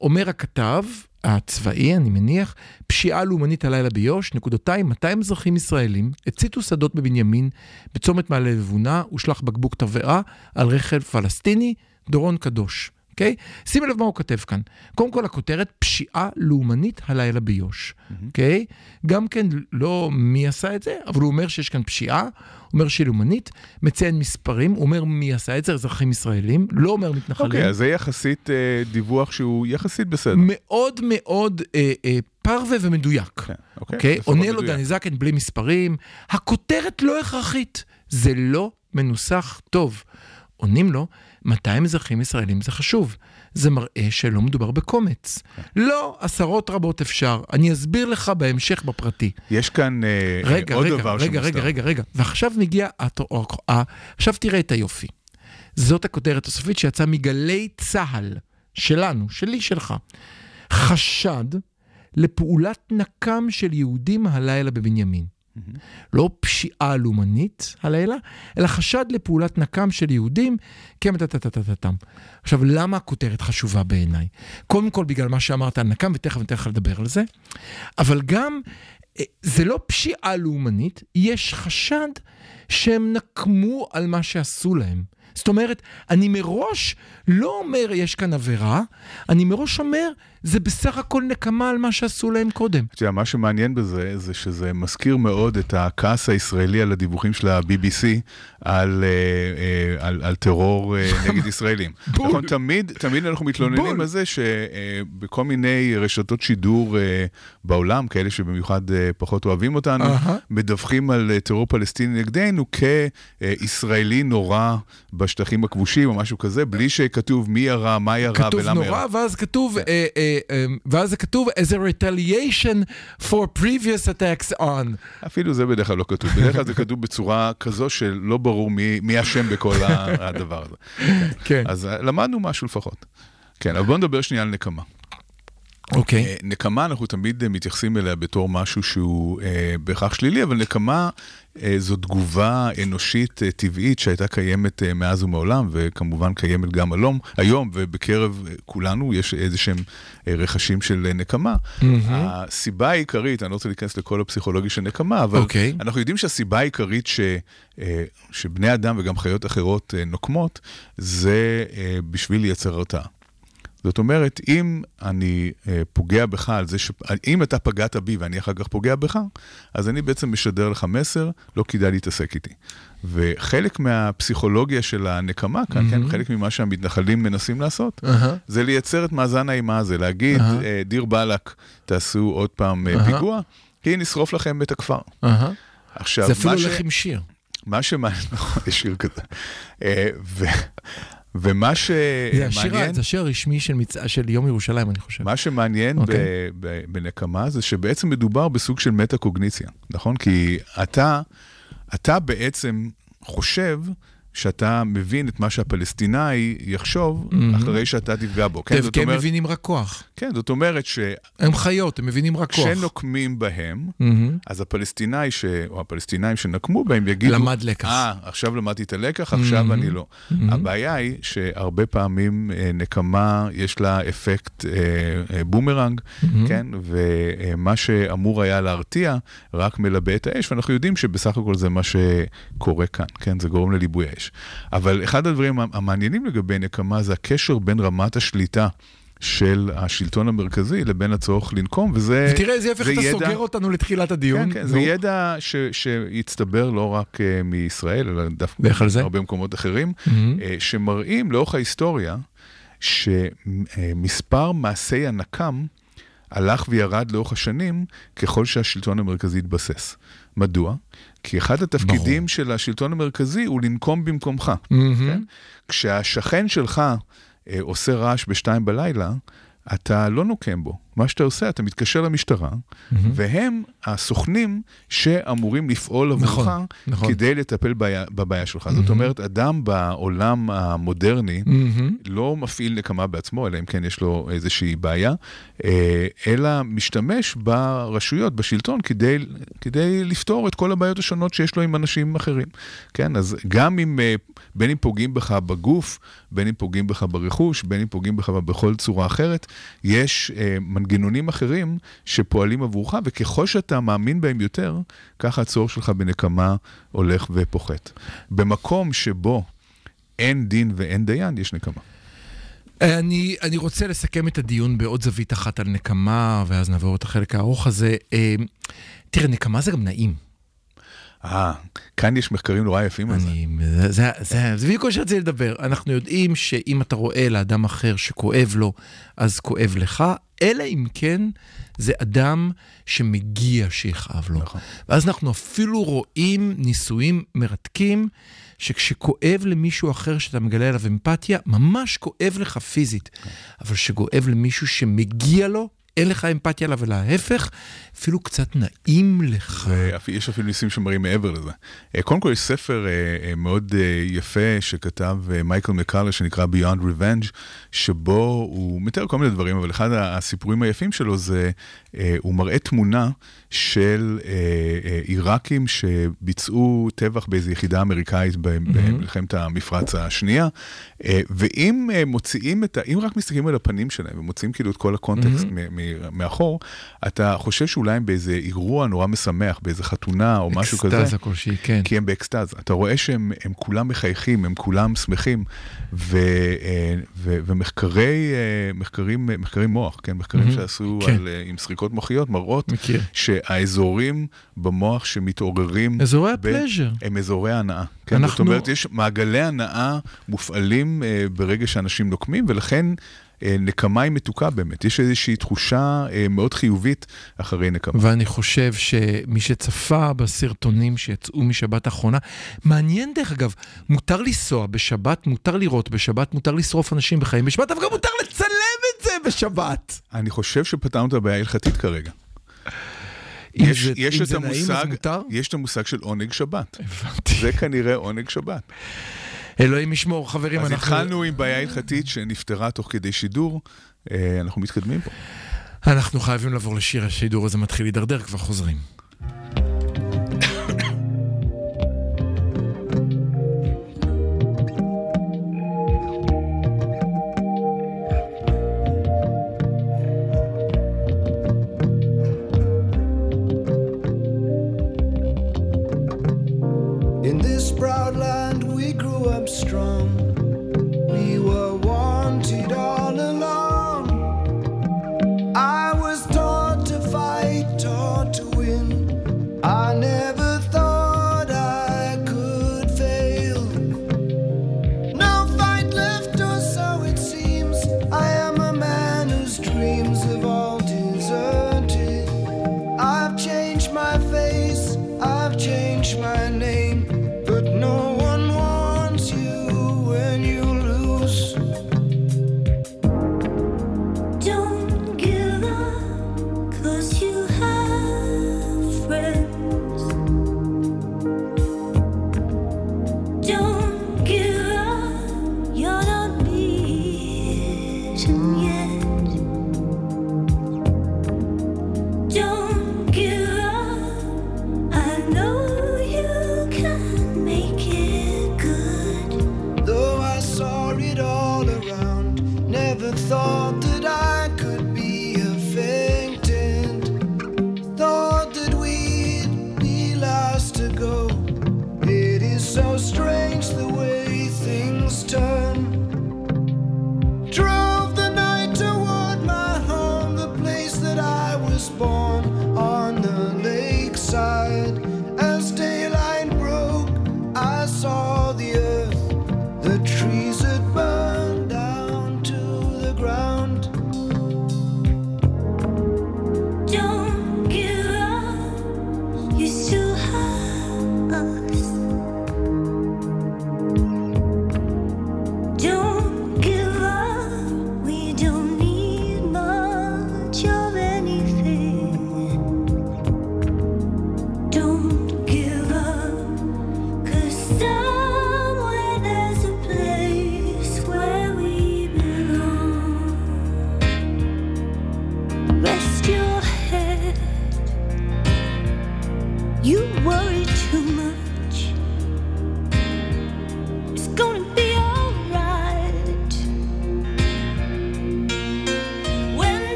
אומר הכתב, הצבאי, אני מניח, פשיעה לאומנית הלילה ביו"ש, נקודותיים, 200 אזרחים ישראלים הציתו שדות בבנימין, בצומת מעלה לבונה, הושלך בקבוק תבערה על רכב פלסטיני, דורון קדוש. אוקיי? Okay? שימי לב מה הוא כותב כאן. קודם כל, הכותרת פשיעה לאומנית הלילה ביו"ש, אוקיי? Okay? גם כן, לא מי עשה את זה, אבל הוא אומר שיש כאן פשיעה, אומר שהיא לאומנית, מציין מספרים, הוא אומר מי עשה את זה, אזרחים ישראלים, לא אומר מתנחלים. אוקיי, אז זה יחסית אה, דיווח שהוא יחסית בסדר. מאוד מאוד אה, אה, פרווה ומדויק. כן, אוקיי, אוקיי? עונה לו. דני זקן בלי מספרים. הכותרת לא הכרחית, זה לא מנוסח טוב. עונים לו, 200 אזרחים ישראלים זה חשוב. זה מראה שלא מדובר בקומץ. לא, עשרות רבות אפשר. אני אסביר לך בהמשך בפרטי. יש כאן אה, רגע, עוד רגע, דבר רגע, שמוסתר. רגע, רגע, רגע. ועכשיו מגיע, הת- ה- עכשיו תראה את היופי. זאת הכותרת הסופית שיצאה מגלי צה"ל, שלנו, שלי, שלך. חשד לפעולת נקם של יהודים הלילה בבנימין. לא פשיעה לאומנית הלילה, אלא חשד לפעולת נקם של יהודים כמטטטטטטם. עכשיו, למה הכותרת חשובה בעיניי? קודם כל בגלל מה שאמרת על נקם, ותכף אני אתן לך לדבר על זה, אבל גם, אה, זה לא פשיעה לאומנית, יש חשד שהם נקמו על מה שעשו להם. זאת אומרת, אני מראש לא אומר יש כאן עבירה, אני מראש אומר, זה בסך הכל נקמה על מה שעשו להם קודם. אתה יודע, מה שמעניין בזה, זה שזה מזכיר מאוד את הכעס הישראלי על הדיווחים של ה-BBC על, אה, אה, על, על טרור אה, נגד ישראלים. בול. נכון, תמיד, תמיד אנחנו מתלוננים. על זה שבכל מיני רשתות שידור בעולם, כאלה שבמיוחד פחות אוהבים אותנו. מדווחים על טרור פלסטיני נגדנו כישראלי נורא בשטחים הכבושים או משהו כזה, בלי שכתוב מי ירה, מה ירה כתוב ולמה נורא, ירה. ואז כתוב, אה, אה, אה, ואז זה כתוב as a retaliation for previous attacks on. אפילו זה בדרך כלל לא כתוב. בדרך כלל זה כתוב בצורה כזו שלא ברור מי, מי אשם בכל הדבר הזה. כן. אז אה, למדנו משהו לפחות. כן, אבל בואו נדבר שנייה על נקמה. אוקיי. אה, נקמה, אנחנו תמיד אה, מתייחסים אליה בתור משהו שהוא אה, בהכרח שלילי, אבל נקמה אה, זו תגובה אנושית אה, טבעית שהייתה קיימת אה, מאז ומעולם, וכמובן קיימת גם היום, היום ובקרב אה, כולנו יש איזה שהם אה, רכשים של אה, נקמה. הסיבה העיקרית, אני לא רוצה להיכנס לכל הפסיכולוגיה של נקמה, אבל אוקיי. אנחנו יודעים שהסיבה העיקרית ש, אה, שבני אדם וגם חיות אחרות אה, נוקמות, זה אה, בשביל לייצר הרתעה. זאת אומרת, אם אני אה, פוגע בך על זה ש... אם אתה פגעת בי ואני אחר כך פוגע בך, אז אני בעצם משדר לך מסר, לא כדאי להתעסק איתי. וחלק מהפסיכולוגיה של הנקמה כאן, כן, חלק ממה שהמתנחלים מנסים לעשות, אהה. זה לייצר את מאזן האימה הזה, להגיד, אהה. אה, דיר באלק, תעשו עוד פעם אה, אהה. פיגוע, כי נשרוף לכם את הכפר. אהה. עכשיו, זה אפילו מה ש- הולך עם שיר. מה שמעניין, נכון, יש שיר כזה. ומה זה השיר, שמעניין... זה השיר הרשמי של, מצ... של יום ירושלים, אני חושב. מה שמעניין אוקיי. ב- ב- בנקמה זה שבעצם מדובר בסוג של מטה-קוגניציה, נכון? כי אתה, אתה בעצם חושב שאתה מבין את מה שהפלסטיני יחשוב אחרי שאתה תפגע בו. כן, כי הם אומרת, מבינים רק כוח. כן, זאת אומרת הם חיות, הם מבינים רק כוח. שכשנוקמים בהם, מהמם. אז הפלסטיני, ש... או הפלסטינאים שנקמו בהם יגידו... למד לקח. אה, עכשיו למדתי את הלקח, עכשיו אני לא. הבעיה היא שהרבה פעמים אה, נקמה, יש לה אפקט אה, אה, בומרנג, כן? ומה שאמור היה להרתיע, רק מלבה את האש, ואנחנו יודעים שבסך הכל זה מה שקורה כאן, כן? זה גורם לליבוי האש. אבל אחד הדברים המעניינים לגבי נקמה זה הקשר בין רמת השליטה. של השלטון המרכזי לבין הצורך לנקום, וזה ותראה איזה זה אתה ידע- סוגר אותנו לתחילת הדיון. כן, כן, זה. ידע ש, שהצטבר לא רק uh, מישראל, אלא דווקא? מהרבה מקומות אחרים, מהמם. uh, שמראים לאורך ההיסטוריה שמספר מעשי הנקם הלך וירד לאורך השנים ככל שהשלטון המרכזי התבסס. מדוע? כי אחד התפקידים ברור. של השלטון המרכזי הוא לנקום במקומך. מהמם. כן? כשהשכן שלך אה, עושה רעש בשתיים בלילה, אתה לא נוקם בו. מה שאתה עושה, אתה מתקשר למשטרה, והם הסוכנים שאמורים לפעול עבורך נכון. כדי לטפל בעיה- בבעיה שלך. זאת אומרת, אדם בעולם המודרני מהמם. לא מפעיל נקמה בעצמו, אלא אם כן יש לו איזושהי בעיה, אה, אלא משתמש ברשויות, בשלטון, כדי, כדי לפתור את כל הבעיות השונות שיש לו עם אנשים אחרים. כן, אז גם אם, אה, בין אם פוגעים בך בגוף, בין אם פוגעים בך ברכוש, בין אם פוגעים בך בכל צורה אחרת, יש אה, מנגנונים אחרים שפועלים עבורך, וככל שאתה מאמין בהם יותר, ככה הצורך שלך בנקמה הולך ופוחת. במקום שבו אין דין ואין דיין, יש נקמה. אני, אני רוצה לסכם את הדיון בעוד זווית אחת על נקמה, ואז נעבור את החלק הארוך הזה. אה, תראה, נקמה זה גם נעים. אה, כאן יש מחקרים נורא יפים על זה. זה, זה, זה, זה בדיוק מה שרציתי לדבר. אנחנו יודעים שאם אתה רואה לאדם אחר שכואב לו, אז כואב לך, אלא אם כן זה אדם שמגיע שיכאב לו. נכון. ואז אנחנו אפילו רואים ניסויים מרתקים, שכשכואב למישהו אחר שאתה מגלה עליו אמפתיה, ממש כואב לך פיזית. אבל כשכואב למישהו שמגיע לו, אין לך אמפתיה אליו, אלא ההפך, אפילו קצת נעים לך. ויש אפילו ניסים שמראים מעבר לזה. אה, קודם כל יש ספר אה, אה, מאוד יפה שכתב מייקל מקאלה שנקרא Beyond Revenge, שבו הוא מתאר כל מיני דברים, אבל אחד הסיפורים היפים שלו זה, הוא מראה תמונה של אה, אה, עיראקים שביצעו טבח באיזו יחידה אמריקאית במלחמת המפרץ השנייה, אה, ואם אה, מוציאים את ה... אם רק מסתכלים על הפנים שלהם ומוציאים כאילו את כל הקונטקסט מ- מאחור, אתה חושב שאולי הם באיזה אירוע נורא משמח, באיזה חתונה או משהו כזה. אקסטזה כלשהי, כן. כי הם באקסטזה. אתה רואה שהם הם כולם מחייכים, הם כולם שמחים, ו, אה, ו, ומחקרי אה, מחקרים, מחקרי מוח, כן, מחקרים מהמם, שעשו כן. על, אה, עם סריקות מוחיות, מראות מכיר. שהאזורים במוח שמתעוררים... אזורי הפלז'ר. הם אזורי הנאה. כן, אנחנו- זאת אומרת, יש מעגלי הנאה מופעלים אה, ברגע שאנשים נוקמים, ולכן אה, נקמה היא מתוקה באמת. יש איזושהי תחושה אה, מאוד חיובית אחרי נקמה. ואני חושב שמי שצפה בסרטונים שיצאו משבת האחרונה, מעניין דרך אגב, מותר לנסוע בשבת, מותר לראות בשבת, מותר לשרוף אנשים בחיים בשבת, אבל גם מותר לצלם את זה בשבת. אני חושב שפתרנו את הבעיה ההלכתית כרגע. יש, זה- יש את נעים, אז המושג, מותר? יש את המושג של עונג שבת. הבנתי. זה כנראה עונג שבת. אלוהים ישמור, חברים, אז אנחנו... התחלנו עם בעיה הלכתית שנפתרה תוך כדי שידור, אה, אנחנו מתקדמים פה. אנחנו חייבים לעבור לשיר השידור הזה מתחיל להידרדר, כבר חוזרים.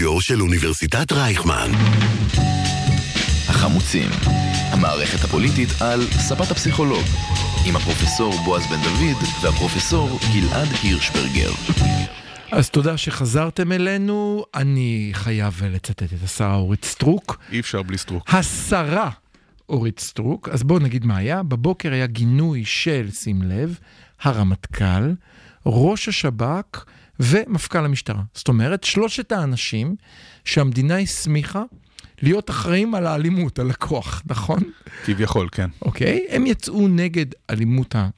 האודיו של אוניברסיטת רייכמן. החמוצים, המערכת הפוליטית על ספת הפסיכולוג, עם הפרופסור בועז בן דוד והפרופסור גלעד הירשברגר. אז תודה שחזרתם אלינו. אני חייב לצטט את השרה אורית סטרוק. אי אפשר בלי סטרוק. השרה אורית סטרוק, אז בואו נגיד מה היה. בבוקר היה גינוי של, שים לב, הרמטכ"ל, ראש השב"כ ומפכ"ל המשטרה. זאת אומרת, שלושת האנשים שהמדינה הסמיכה להיות אחראים על האלימות, על הכוח, נכון? כביכול, כן. אוקיי? הם יצאו נגד אלימות ה...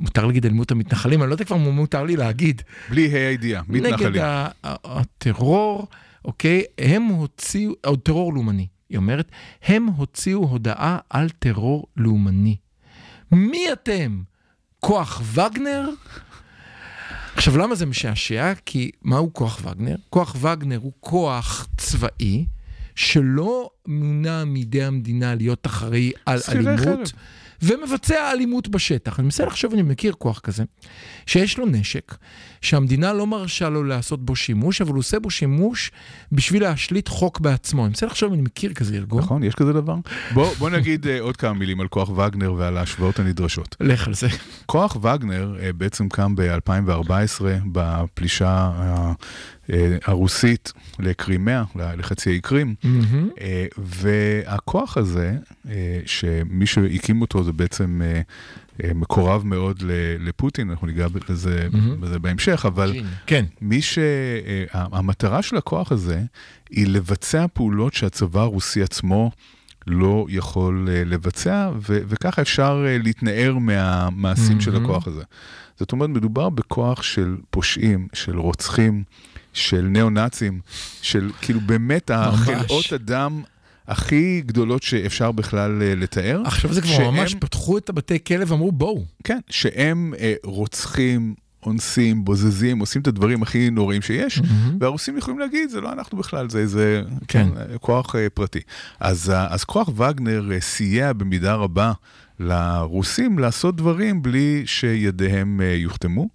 מותר להגיד אלימות המתנחלים, אני לא יודע כבר מה מותר לי להגיד. בלי ה' הידיעה, נגד מתנחלים. ה- הטרור, אוקיי? הם הוציאו, או טרור לאומני, היא אומרת, הם הוציאו הודעה על טרור לאומני. מי אתם? כוח וגנר? עכשיו, למה זה משעשע? כי מהו כוח וגנר? כוח וגנר הוא כוח צבאי שלא מונה מידי המדינה להיות אחראי על אלימות. חרב. ומבצע אלימות בשטח. אני מנסה לחשוב, אני מכיר כוח כזה, שיש לו נשק, שהמדינה לא מרשה לו לעשות בו שימוש, אבל הוא עושה בו שימוש בשביל להשליט חוק בעצמו. אני מנסה לחשוב אני מכיר כזה ארגון. נכון, יש כזה דבר? בוא, בוא נגיד אה, עוד כמה מילים על כוח וגנר ועל ההשוואות הנדרשות. לך על זה. כוח וגנר אה, בעצם קם ב-2014 בפלישה אה, הרוסית לקרימיה, לחצי האי קרים. אה, והכוח הזה, אה, שמי שהקים אותו זה בעצם אה, אה, מקורב מאוד ל- לפוטין, אנחנו ניגע בזה, מהמם. בזה בהמשך, אבל כן. מי שהמטרה של הכוח הזה היא לבצע פעולות שהצבא הרוסי עצמו לא יכול אה, לבצע, ו- וככה אפשר אה, להתנער מהמעשים של מהמם. הכוח הזה. זאת אומרת, מדובר בכוח של פושעים, של רוצחים, של ניאו-נאצים, של כאילו באמת החלאות אדם הכי גדולות שאפשר בכלל אה, לתאר. עכשיו זה כבר שהם- ממש פתחו את הבתי כלא ואמרו בואו. כן, שהם אה, רוצחים, אונסים, בוזזים, עושים את הדברים הכי נוראים שיש, והרוסים יכולים להגיד, זה לא אנחנו בכלל, זה איזה כן. כן. כוח אה, פרטי. אז, אז כוח וגנר אה, סייע במידה רבה לרוסים לעשות דברים בלי שידיהם אה, יוחתמו.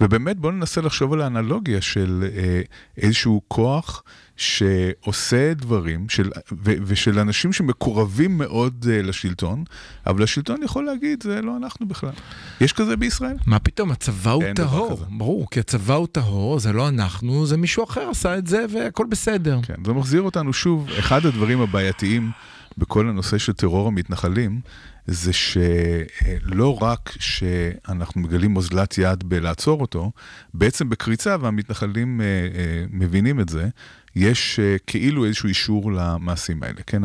ובאמת בואו ננסה לחשוב על האנלוגיה של אה, איזשהו כוח שעושה דברים, של, ו, ושל אנשים שמקורבים מאוד אה, לשלטון, אבל השלטון יכול להגיד, זה לא אנחנו בכלל. יש כזה בישראל? מה פתאום, הצבא הוא טהור. ברור, כי הצבא הוא טהור, זה לא אנחנו, זה מישהו אחר עשה את זה והכל בסדר. כן, זה מחזיר אותנו שוב, אחד הדברים הבעייתיים בכל הנושא של טרור המתנחלים, זה שלא רק שאנחנו מגלים אוזלת יד בלעצור אותו, בעצם בקריצה, והמתנחלים אה, אה, מבינים את זה, יש אה, כאילו איזשהו אישור למעשים האלה, כן?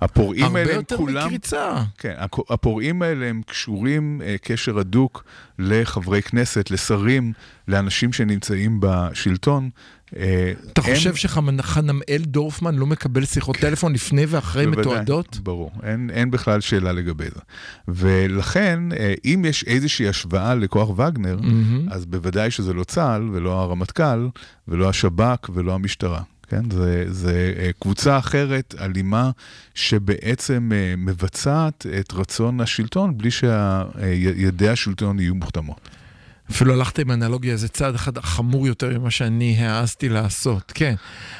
הפורעים הרבה האלה הם יותר כולם... מקריצה. כן, הפורעים האלה הם קשורים קשר הדוק לחברי כנסת, לשרים, לאנשים שנמצאים בשלטון. אה, אתה הם- חושב שחנמאל דורפמן לא מקבל שיחות טלפון לפני ואחרי בוודאי, מתועדות? ברור, אין, אין בכלל שאלה לגבי זה. ולכן, אה, אם יש איזושהי השוואה לכוח וגנר, מהמם. אז בוודאי שזה לא צה"ל, ולא הרמטכ"ל, ולא השב"כ, ולא המשטרה. כן, זה, זה אה, קבוצה אחרת, אלימה, שבעצם מבצעת את רצון השלטון בלי שידי השלטון יהיו מוכתמות. אפילו הלכת עם האנלוגיה, זה צעד אחד חמור יותר ממה שאני העזתי לעשות, כן.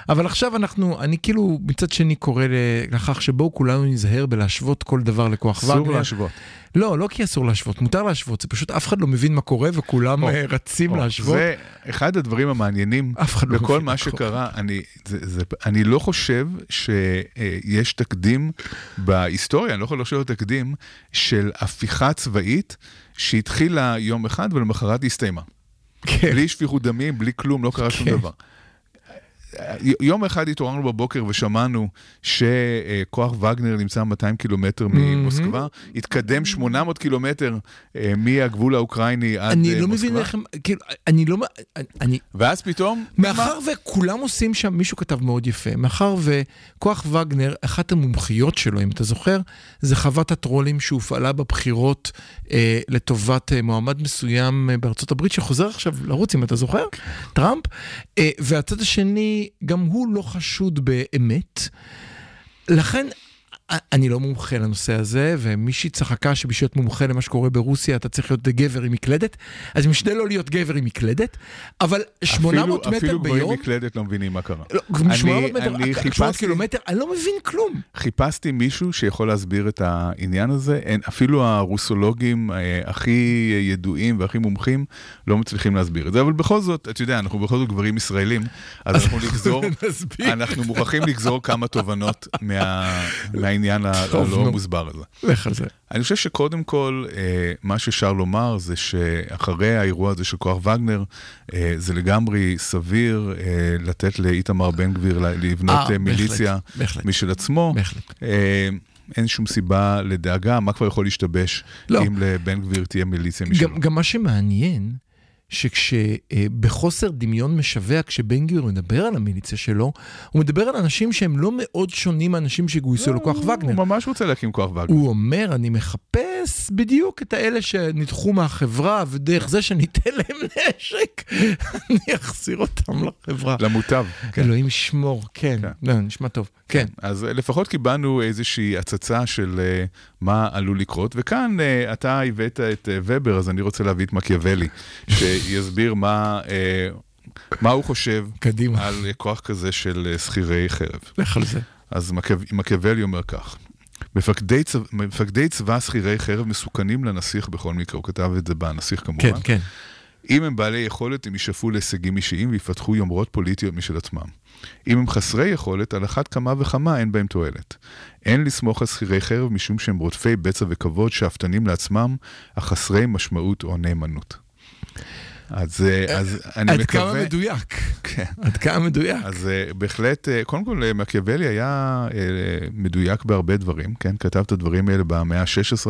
אבל עכשיו אנחנו, אני כאילו מצד שני קורא לכך שבואו כולנו ניזהר בלהשוות כל דבר לכוח וגנר. אסור להשוות. לא, לא כי אסור להשוות, מותר להשוות, זה פשוט אף אחד לא מבין מה קורה וכולם או, רצים או, להשוות. זה אחד הדברים המעניינים לא בכל מבין מה. שקרה. אני, זה, זה, אני לא חושב שיש תקדים בהיסטוריה, אני לא יכול לחשוב על תקדים של הפיכה צבאית שהתחילה יום אחד ולמחרת הסתיימה. כן. בלי שפיכות דמים, בלי כלום, לא קרה שום כן. דבר. יום אחד התעוררנו בבוקר ושמענו שכוח וגנר נמצא 200 קילומטר ממוסקבה, התקדם 800 קילומטר אה, מהגבול האוקראיני עד אני אה, לא מוסקבה, מבין איך הם, כאילו, אני לא, אני- ואז פתאום... מאחר וכולם עושים שם, מישהו כתב מאוד יפה, מאחר וכוח וגנר, אחת המומחיות שלו, אם אתה זוכר, זה חוות הטרולים שהופעלה בבחירות אה, לטובת אה, מועמד מסוים אה, בארצות הברית, שחוזר עכשיו לרוץ, אם אתה זוכר, טראמפ, אה, והצד השני, גם הוא לא חשוד באמת. לכן... אני לא מומחה לנושא הזה, ומישהי צחקה שבשביל להיות מומחה למה שקורה ברוסיה אתה צריך להיות גבר עם מקלדת, אז אני משתדל לא להיות גבר עם מקלדת, אבל 800 אפילו, מטר אפילו ביום, גבוהים מקלדת לא מבינים מה קרה. לא, אני- 800 מטר, אני 800 חיפשתי- קילומטר, אני לא מבין כלום. חיפשתי מישהו שיכול להסביר את העניין הזה, אין, אפילו הרוסולוגים אה, הכי ידועים והכי מומחים לא מצליחים להסביר את זה, אבל בכל זאת, אתה יודע, אנחנו בכל זאת גברים ישראלים, אז אנחנו נגזור. אנחנו מוכרחים לגזור כמה תובנות מה, מהעניין ה- טוב, הלא. מוסבר הזה. לך על זה. אני חושב שקודם כל, אה, מה שאפשר לומר זה שאחרי האירוע הזה של כוח וגנר, אה, זה לגמרי סביר אה, לתת לאיתמר בן גביר לבנות מיליציה. משל עצמו. בהחלט. אין שום סיבה לדאגה, מה כבר יכול להשתבש לא. אם לבן גביר תהיה מיליציה משלו? גם, גם מה שמעניין, שכשבחוסר דמיון משווע, כשבן גביר מדבר על המיליציה שלו, הוא מדבר על אנשים שהם לא מאוד שונים מאנשים שגויסו לכוח וגנר. הוא ממש רוצה להקים כוח וגנר. הוא אומר, אני מחפש בדיוק את האלה שנדחו מהחברה, ודרך זה שניתן להם נשק, אני אחזיר אותם לחברה. למוטב. כן. אלוהים ישמור, כן, כן. לא, נשמע טוב, כן. אז אה, לפחות קיבלנו איזושהי הצצה של אה, מה עלול לקרות, וכאן אה, אתה הבאת את ובר, אז אני רוצה להביא את מקיאוולי, שיסביר מה, מה הוא חושב קדימה, על כוח כזה של שכירי חרב. לך על זה. אז מקיאוולי אומר כך: מפקדי, צבא, מפקדי צבא שכירי חרב מסוכנים לנסיך בכל מקרה, הוא כתב את זה בנסיך כמובן. כן, כן. אם הם בעלי יכולת, הם ישאפו להישגים אישיים ויפתחו יומרות פוליטיות משל עצמם. אם הם חסרי יכולת, על אחת כמה וכמה אין בהם תועלת. אין לסמוך על שכירי חרב משום שהם רודפי בצע וכבוד, שאפתנים לעצמם, אך חסרי משמעות או נאמנות. אז, אה, אז אני עד מקווה... כמה מדויק. כן. עד כמה מדויק. אז uh, בהחלט, קודם כל, מקיאוולי היה מדויק בהרבה דברים, כן? כתב את הדברים האלה במאה ה-16,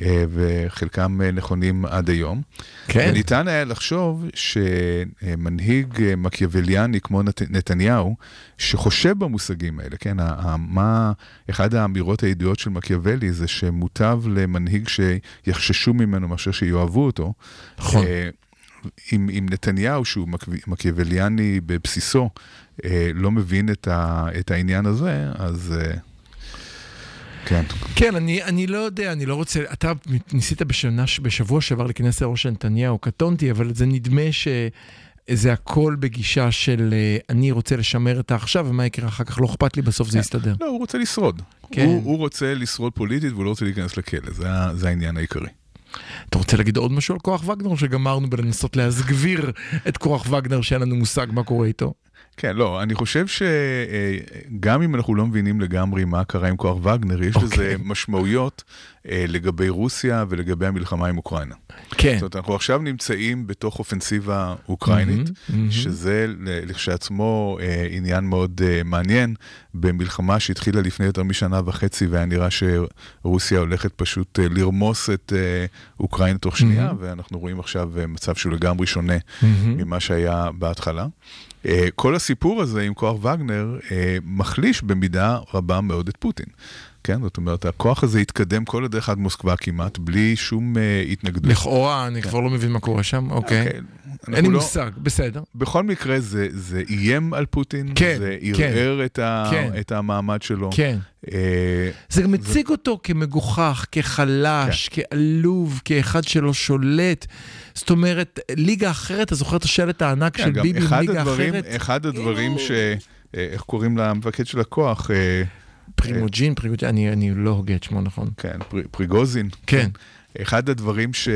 uh, וחלקם נכונים עד היום. כן. וניתן היה לחשוב שמנהיג מקיאווליאני כמו נת, נתניהו, שחושב במושגים האלה, כן? מה, אחד האמירות הידועות של מקיאוולי זה שמוטב למנהיג שיחששו ממנו מאשר שיאהבו אותו. נכון. אם, אם נתניהו, שהוא מק- מקיאווליאני בבסיסו, אה, לא מבין את, ה, את העניין הזה, אז אה, כן. כן, אני, אני לא יודע, אני לא רוצה, אתה ניסית בשנה, בשבוע שעבר להיכנס לראש נתניהו, קטונתי, אבל זה נדמה שזה הכל בגישה של אה, אני רוצה לשמר את העכשיו, ומה יקרה אחר כך, לא אכפת לי, בסוף זה יסתדר. לא, הוא רוצה לשרוד. כן. הוא, הוא רוצה לשרוד פוליטית והוא לא רוצה להיכנס לכלא, זה, זה העניין העיקרי. אתה רוצה להגיד עוד משהו על כוח וגנר, שגמרנו בלנסות להסגביר את כוח וגנר, שאין לנו מושג מה קורה איתו? כן, לא, אני חושב שגם אם אנחנו לא מבינים לגמרי מה קרה עם כוח וגנר, יש לזה אוקיי. משמעויות אה, לגבי רוסיה ולגבי המלחמה עם אוקראינה. כן. זאת אומרת, אנחנו עכשיו נמצאים בתוך אופנסיבה אוקראינית, מהמם, מהמם. שזה לכשעצמו אה, עניין מאוד אה, מעניין, במלחמה שהתחילה לפני יותר משנה וחצי, והיה נראה שרוסיה הולכת פשוט אה, לרמוס את אה, אוקראינה תוך שנייה, מהמם. ואנחנו רואים עכשיו אה, מצב שהוא לגמרי שונה מהמם. ממה שהיה בהתחלה. אה, כל הסיפור הזה עם כוח וגנר אה, מחליש במידה רבה מאוד את פוטין. כן, זאת אומרת, הכוח הזה התקדם כל הדרך עד מוסקבה כמעט, בלי שום אה, התנגדות. לכאורה, אני כבר לא מבין מה קורה שם, אוקיי. אוקיי, אנחנו אין לי לא- מושג, בסדר. בכל מקרה זה, זה איים על פוטין, כן, זה כן. ערער את, ה, כן. את המעמד שלו. כן. אה, זה גם מציג אותו כמגוחך, כחלש, כן. כעלוב, כאחד שלא שולט. זאת אומרת, ליגה אחרת, אתה זוכר את השלט הענק כן, של ביבי ליגה הדברים, אחרת? אחד הדברים כאילו- ש... אה, איך קוראים למפקד של הכוח? פריגוז'ין, פריגוז'ין, אני, אני לא הוגה את שמו נכון. כן, פר, פריגוזין. כן. אחד הדברים ש...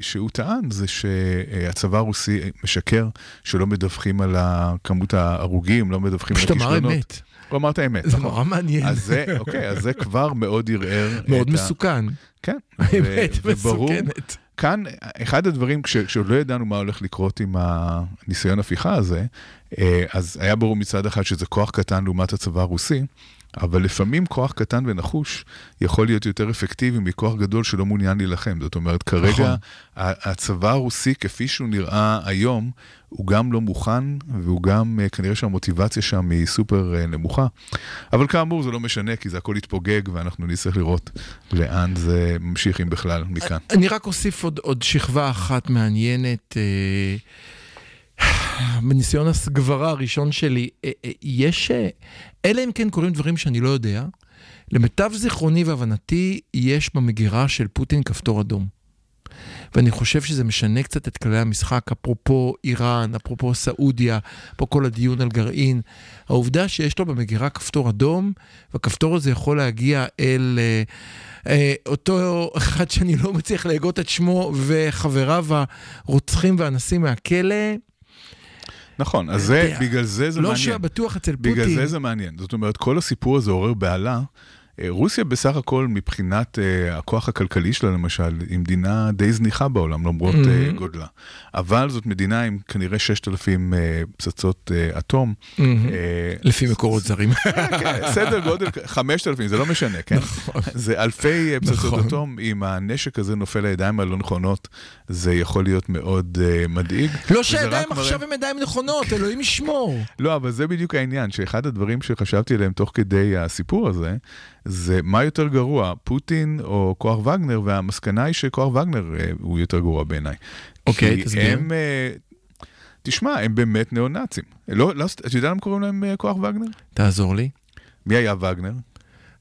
שהוא טען זה שהצבא הרוסי משקר שלא מדווחים על כמות ההרוגים, לא מדווחים על פשוט אמר הכישלונות. אמת. הוא אמר את האמת, זה נכון. נורא מעניין. אז זה, אוקיי, אז זה כבר מאוד ערער. מאוד מסוכן. כן. האמת מסוכנת. כאן, אחד הדברים, כש, כשעוד לא ידענו מה הולך לקרות עם הניסיון הפיכה הזה, אה, אז היה ברור מצד אחד שזה כוח קטן לעומת הצבא הרוסי, אבל לפעמים כוח קטן ונחוש יכול להיות יותר אפקטיבי מכוח גדול שלא מעוניין להילחם. זאת אומרת, כרגע נכון. הצבא הרוסי, כפי שהוא נראה היום, הוא גם לא מוכן, והוא גם, אה, כנראה שהמוטיבציה שם היא סופר אה, נמוכה. אבל כאמור, זה לא משנה, כי זה הכל יתפוגג, ואנחנו נצטרך לראות לאן זה ממשיך, אם בכלל, מכאן. אני רק אוסיף עוד, עוד שכבה אחת מעניינת. אה, בניסיון הסגברה הראשון שלי, אה, אה, יש, אה, אלא אם כן קורים דברים שאני לא יודע, למיטב זיכרוני והבנתי, יש במגירה של פוטין כפתור אדום. ואני חושב שזה משנה קצת את כללי המשחק, אפרופו איראן, אפרופו סעודיה, פה כל הדיון על גרעין. העובדה שיש לו במגירה כפתור אדום, והכפתור הזה יכול להגיע אל אה, אה, אותו אחד שאני לא מצליח להגות את שמו, וחבריו הרוצחים והאנסים מהכלא, נכון, אז זה. בגלל זה זה לא מעניין. שהיה בטוח אצל פוטין. בגלל זה זה מעניין. זאת אומרת, כל הסיפור הזה עורר בהלה. אה, רוסיה בסך הכל, מבחינת uh, הכוח הכלכלי שלה למשל, היא מדינה די זניחה בעולם, למרות mm-hmm. Mhm. uh, גודלה. אבל זאת מדינה עם כנראה 6,000 uh, פצצות uh, אטום. מהמם. אה, לפי מקורות זרים. כן, סדר גודל, 5,000, זה לא משנה, כן? זה אלפי אה, פצצות נכון. אטום, אם הנשק הזה נופל לידיים הלא נכונות, זה יכול להיות מאוד uh, מדאיג. לא שהידיים עכשיו הם ידיים נכונות, אלוהים ישמור. לא, אבל זה בדיוק העניין, שאחד הדברים שחשבתי עליהם תוך כדי הסיפור הזה, זה מה יותר גרוע, פוטין או כוח וגנר, והמסקנה היא שכוח וגנר אה, הוא יותר גרוע בעיניי. אוקיי, כי תסביר. הם, אה, תשמע, הם באמת ניאו-נאצים. לא, לא, אתה יודע למה קוראים להם אה, כוח וגנר? תעזור לי. מי היה וגנר?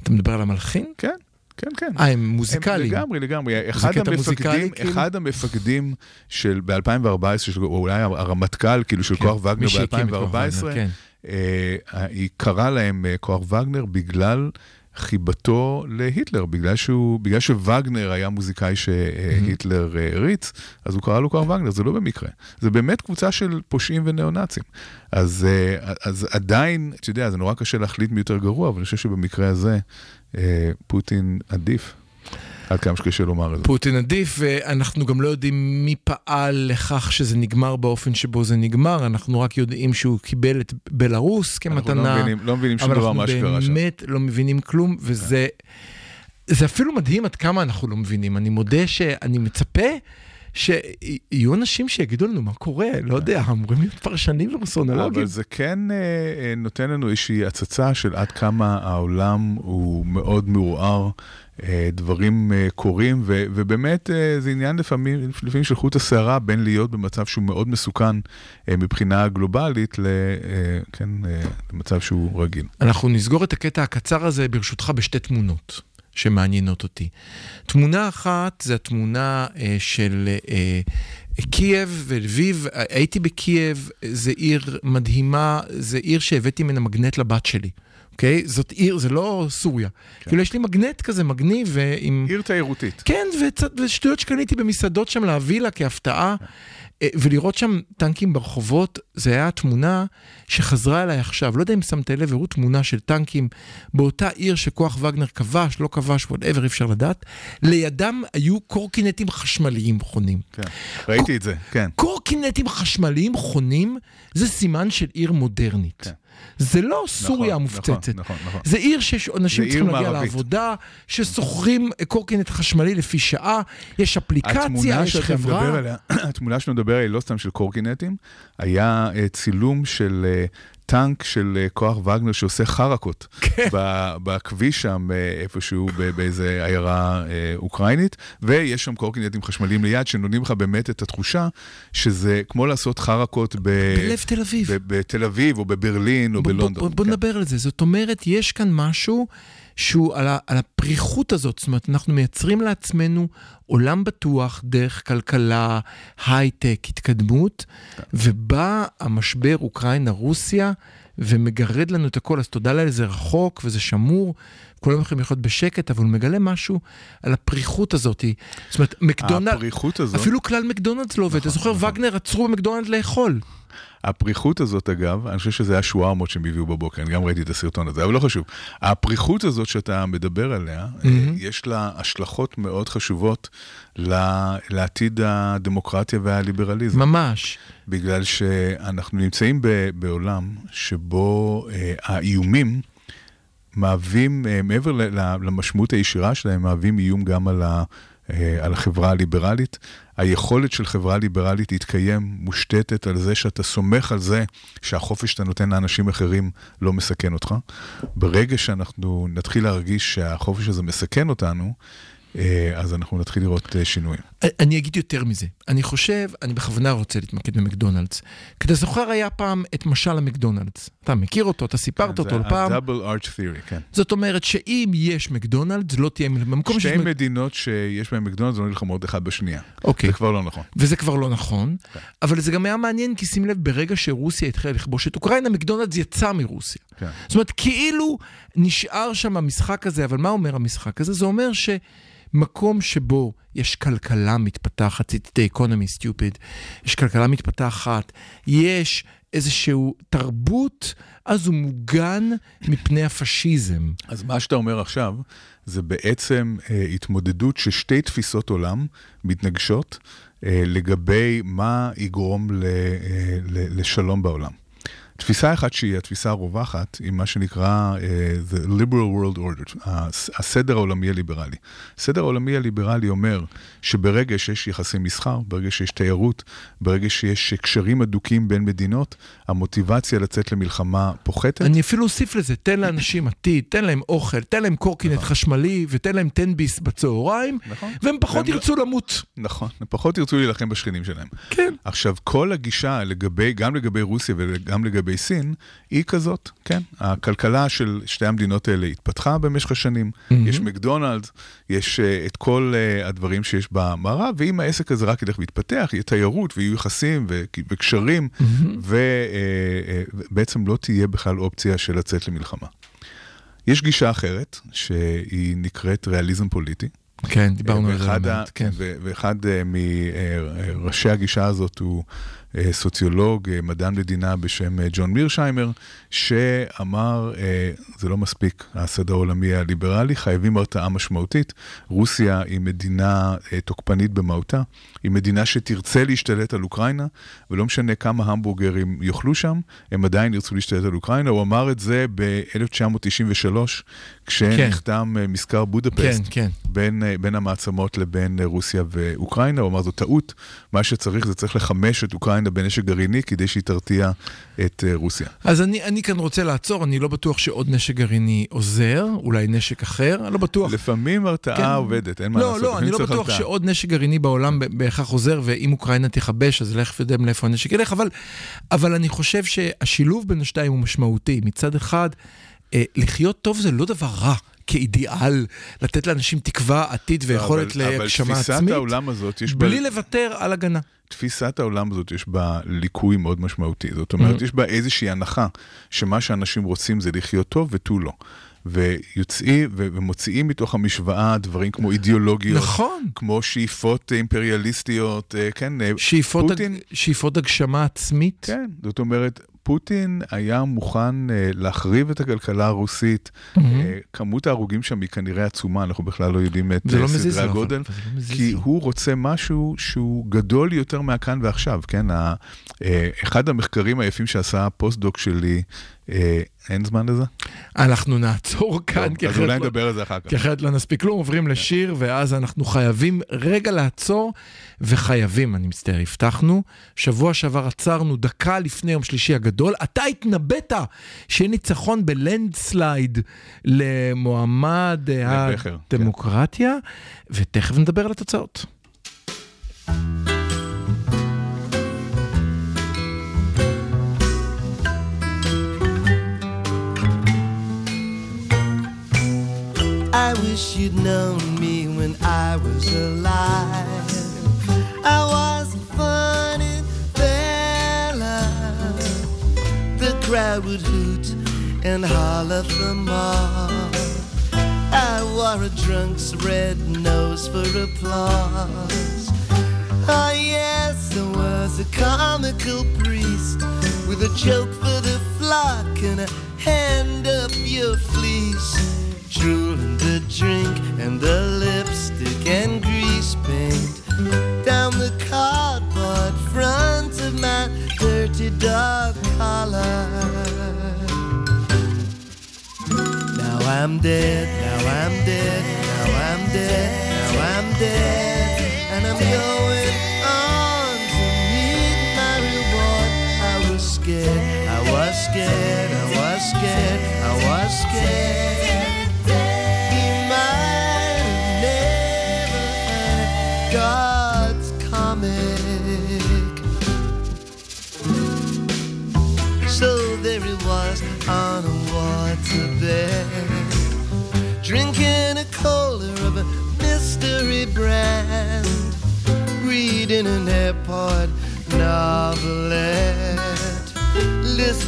אתה מדבר על המלחין? כן, כן, כן. אה, הם הם מוזיקליים. לגמרי, לגמרי. אחד המפקדים, כאילו? אחד המפקדים של ב-2014, של- או אולי הרמטכ"ל, כאילו, של כן, כוח וגנר מי שהקים את כוח ב-2014, וגנר, כן. אה, היא קראה להם כוח וגנר בגלל חיבתו להיטלר, בגלל, שהוא, בגלל שווגנר היה מוזיקאי שהיטלר אה, הריץ, אז הוא קרא לו כוח וגנר, זה לא במקרה. זה באמת קבוצה של פושעים וניאו-נאצים. אז, אה, אז עדיין, אתה יודע, זה נורא קשה להחליט מי יותר גרוע, אבל אני חושב שבמקרה הזה אה, פוטין עדיף. עד כמה שקשה לומר את זה. פוטין עדיף, ואנחנו גם לא יודעים מי פעל לכך שזה נגמר באופן שבו זה נגמר, אנחנו רק יודעים שהוא קיבל את בלארוס אנחנו כמתנה. לא מבינים, לא מבינים שום אבל דבר אנחנו מה שקרה שם. באמת לא מבינים כלום, וזה זה אפילו מדהים עד כמה אנחנו לא מבינים. אני מודה שאני מצפה שיהיו אנשים שיגידו לנו מה קורה, לא יודע, אמורים להיות פרשנים ופרסונולוגים. אבל זה כן אה, אה, נותן לנו איזושהי הצצה של עד כמה העולם הוא מאוד מעורער, דברים אה, קורים, ו, ובאמת אה, זה עניין לפעמים, לפעמים של חוט השערה בין להיות במצב שהוא מאוד מסוכן אה, מבחינה גלובלית, ל, אה, כן, אה, למצב שהוא רגיל. אנחנו נסגור את הקטע הקצר הזה ברשותך בשתי תמונות שמעניינות אותי. תמונה אחת זה התמונה אה, של אה, קייב ולביב. הייתי בקייב, זה עיר מדהימה, זה עיר שהבאתי ממנה מגנט לבת שלי. אוקיי? זאת עיר, זה לא סוריה. כן. כאילו יש לי מגנט כזה מגניב אה, עם... עיר תיירותית. כן, וצ... ושטויות שקניתי במסעדות שם להביא לה כהפתעה. אה, ולראות שם טנקים ברחובות, זה היה תמונה שחזרה אליי עכשיו. לא יודע אם שמת לב, הראו תמונה של טנקים באותה עיר שכוח וגנר כבש, לא כבש, whatever, אי אפשר לדעת. לידם היו קורקינטים חשמליים חונים. כן. ראיתי את זה, כן. קורקינטים חשמליים חונים זה סימן של עיר מודרנית. כן. זה לא סוריה נכון, המופצצת. נכון, נכון. זה עיר שיש אנשים צריכים להגיע מערבית. לעבודה, ששוכרים קורקינט חשמלי לפי שעה, יש אפליקציה, יש חברה. עליה, התמונה שאתה מדבר עליה היא לא סתם של קורקינטים, היה אה, צילום של אה, טנק של אה, כוח וגנר שעושה חרקות כן. בכביש שם אה, איפשהו באיזה עיירה אה, אוקראינית, ויש שם קורקינטים חשמליים ליד שנותנים לך באמת את התחושה שזה כמו לעשות חרקות ב- בלב תל אביב. בתל אביב או בברלין או בלונדון. בוא, בוא כן. נדבר על זה. זאת אומרת, יש כאן משהו שהוא על, ה, על הפריחות הזאת. זאת אומרת, אנחנו מייצרים לעצמנו עולם בטוח דרך כלכלה, הייטק, התקדמות, ובא המשבר אוקראינה-רוסיה ומגרד לנו את הכל. אז תודה לאל, זה רחוק וזה שמור. כולם יכולים לחיות בשקט, אבל הוא מגלה משהו על הפריחות הזאת. זאת אומרת, מקדונלד, הפריחות הזאת... אפילו כלל מקדונלדס לא עובד. אתה זוכר, נכון. וגנר עצרו במקדונלד לאכול. הפריחות הזאת, אגב, אני חושב שזה היה שווארמות שהם הביאו בבוקר, אני גם ראיתי את הסרטון הזה, אבל לא חשוב. הפריחות הזאת שאתה מדבר עליה, mm-hmm. יש לה השלכות מאוד חשובות לעתיד הדמוקרטיה והליברליזם. ממש. בגלל שאנחנו נמצאים בעולם שבו אה, האיומים מהווים, אה, מעבר למשמעות הישירה שלהם, מהווים איום גם על, ה, אה, על החברה הליברלית. היכולת של חברה ליברלית להתקיים מושתתת על זה שאתה סומך על זה שהחופש שאתה נותן לאנשים אחרים לא מסכן אותך. ברגע שאנחנו נתחיל להרגיש שהחופש הזה מסכן אותנו, אז אנחנו נתחיל לראות אה, שינויים. אני אגיד יותר מזה. אני חושב, אני בכוונה רוצה להתמקד במקדונלדס. כי אתה זוכר היה פעם את משל המקדונלדס. אתה מכיר אותו, אתה סיפרת אותו פעם. זה ה-double arch theory, כן. זאת אומרת שאם יש מקדונלדס, לא תהיה. במקום שתי שיש... מק- מדינות שיש בהן מקדונלדס לא נלחמות אחד בשנייה. אוקיי. זה כבר לא נכון. וזה כבר לא נכון, אבל זה גם היה מעניין, כי שים לב, ברגע שרוסיה התחילה לכבוש את אוקראינה, מקדונלדס יצא מרוסיה. כן. זאת אומרת, כאילו נשאר שם המשחק הזה, אבל מה אומר המשחק הזה? זה אומר שמקום שבו יש כלכלה מתפתחת, it's the economy stupid, יש כלכלה מתפתחת, יש איזושהי תרבות, אז הוא מוגן מפני הפשיזם. אז מה שאתה אומר עכשיו, זה בעצם אה, התמודדות ששתי תפיסות עולם מתנגשות אה, לגבי מה יגרום ל, אה, ל, לשלום בעולם. תפיסה אחת שהיא התפיסה הרווחת, היא מה שנקרא uh, The Liberal World Order, הס- הסדר העולמי הליברלי. הסדר העולמי הליברלי אומר שברגע שיש יחסי מסחר, ברגע שיש תיירות, ברגע שיש קשרים הדוקים בין מדינות, המוטיבציה לצאת למלחמה פוחתת. אני אפילו אוסיף לזה, תן לאנשים עתיד, תן להם אוכל, תן להם קורקינט חשמלי ותן להם תן-ביס בצהריים, נכון. והם פחות לא- ירצו למות. נכון, הם פחות ירצו להילחם בשכנים שלהם. כן. עכשיו, כל הגישה לגבי, גם לגבי רוסיה וגם לגבי סין, היא כזאת, כן. הכלכלה של שתי המדינות האלה התפתחה במשך השנים, יש מקדונלדס, יש uh, את כל uh, הדברים שיש במערב, ואם העסק הזה רק ילך ויתפתח, יהיה תיירות ויהיו יחסים ו- וקשרים, ובעצם לא תהיה בכלל אופציה של לצאת למלחמה. יש גישה אחרת, שהיא נקראת ריאליזם פוליטי. כן, דיברנו על זה. ה- כן. ואחד אה, מראשי הגישה הזאת הוא אה, סוציולוג, אה, מדען מדינה בשם אה, ג'ון מירשיימר, שאמר, אה, זה לא מספיק, הסדר העולמי הליברלי, חייבים הרתעה משמעותית. רוסיה היא מדינה אה, תוקפנית במהותה, היא מדינה שתרצה להשתלט על אוקראינה, ולא משנה כמה המבורגרים יאכלו שם, הם עדיין ירצו להשתלט על אוקראינה. הוא אמר את זה ב-1993, כשנחתם אה, מזכר בודפסט. כן, כן. בין, אה, בין המעצמות לבין אה, רוסיה ואוקראינה, הוא אמר זו טעות, מה שצריך זה צריך לחמש את אוקראינה בנשק גרעיני כדי שהיא תרתיע את אה, רוסיה. אז אני, אני כאן רוצה לעצור, אני לא בטוח שעוד נשק גרעיני עוזר, אולי נשק אחר, אני לא בטוח. לפעמים הרתעה כן. עובדת, אין מה לא, לעשות. לא, אני לפעמים לא בטוח הרתעה. שעוד נשק גרעיני בעולם בהכרח עוזר, ואם אוקראינה תכבש, אז לך יודע לאיפה הנשק ילך, אבל, אבל אני חושב שהשילוב בין השתיים הוא משמעותי. מצד אחד, אה, לחיות טוב זה לא דבר רע. כאידיאל, לתת לאנשים תקווה, עתיד ויכולת אבל- אבל להגשמה תפיסת עצמית, העולם הזאת, יש בה... בלי לוותר על הגנה. תפיסת העולם הזאת יש בה ליקוי מאוד משמעותי. זאת אומרת, Mm. יש בה איזושהי הנחה שמה שאנשים רוצים זה לחיות טוב ותו לא. ויוצאים ומוציאים מתוך המשוואה דברים כמו אידיאולוגיות, נכון. כמו שאיפות אימפריאליסטיות, אה, כן, אה, שאיפות, פוטין, הג... שאיפות הגשמה עצמית. כן, זאת אומרת, פוטין היה מוכן אה, להחריב את הכלכלה הרוסית. אה, כמות ההרוגים שם היא כנראה עצומה, אנחנו בכלל לא יודעים את זה אה, לא מזיז סדרי הגודל. לא כי. הוא רוצה משהו שהוא גדול יותר מהכאן ועכשיו, כן? אה, אחד המחקרים היפים שעשה הפוסט-דוק שלי, אה, אין זמן לזה? אנחנו נעצור כאן, כי אז אחרת אולי לא- נדבר על זה אחר כך. כי אחרת לא נספיק כלום, עוברים לשיר, ואז אנחנו חייבים רגע לעצור, וחייבים, אני מצטער, הבטחנו. שבוע שעבר עצרנו דקה לפני יום שלישי הגדול. אתה התנבאת שיהיה ניצחון בלנדסלייד למועמד אה, לבכר, הדמוקרטיה, ותכף נדבר על התוצאות. I wish you'd known me when I was alive. I was a funny fella. The crowd would hoot and holler for more. I wore a drunk's red nose for applause. Oh yes, I was a comical priest with a joke for the flock and a hand up your fleece. Drooling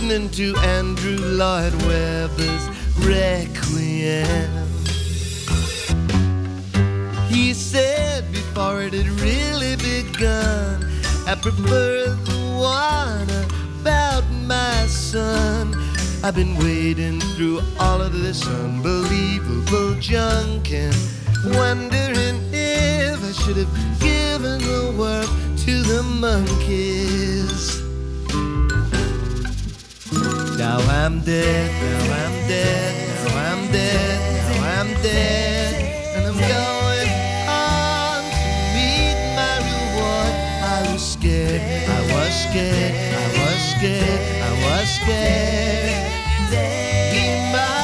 listening to Andrew Lloyd Webber's Requiem. He said before it had really begun, I prefer the one about my son. I've been wading through all of this unbelievable junk and wondering if I should have given the world to the monkeys. Now I'm dead, now I'm dead, now I'm dead, now I'm dead, and I'm going on to meet my reward. I was scared, I was scared, I was scared, I was scared. He might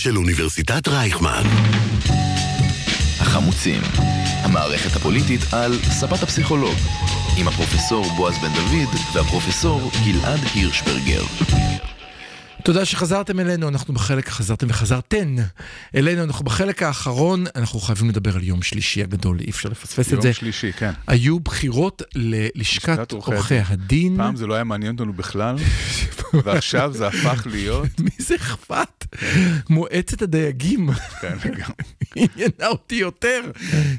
של אוניברסיטת רייכמן. החמוצים, המערכת הפוליטית על ספת הפסיכולוג, עם הפרופסור בועז בן דוד והפרופסור גלעד הירשברגר. תודה שחזרתם אלינו, אנחנו בחלק, חזרתם וחזרתן אלינו, אנחנו בחלק האחרון, אנחנו חייבים לדבר על יום שלישי הגדול, אי אפשר לפספס את יום זה. שלישי, כן. היו בחירות ללשכת לשכת עורכי עורכי הדין. פעם זה לא היה מעניין אותנו בכלל, ועכשיו זה הפך להיות, מי זה אכפת? מועצת הדייגים כן, לגמרי. עניינה אותי יותר,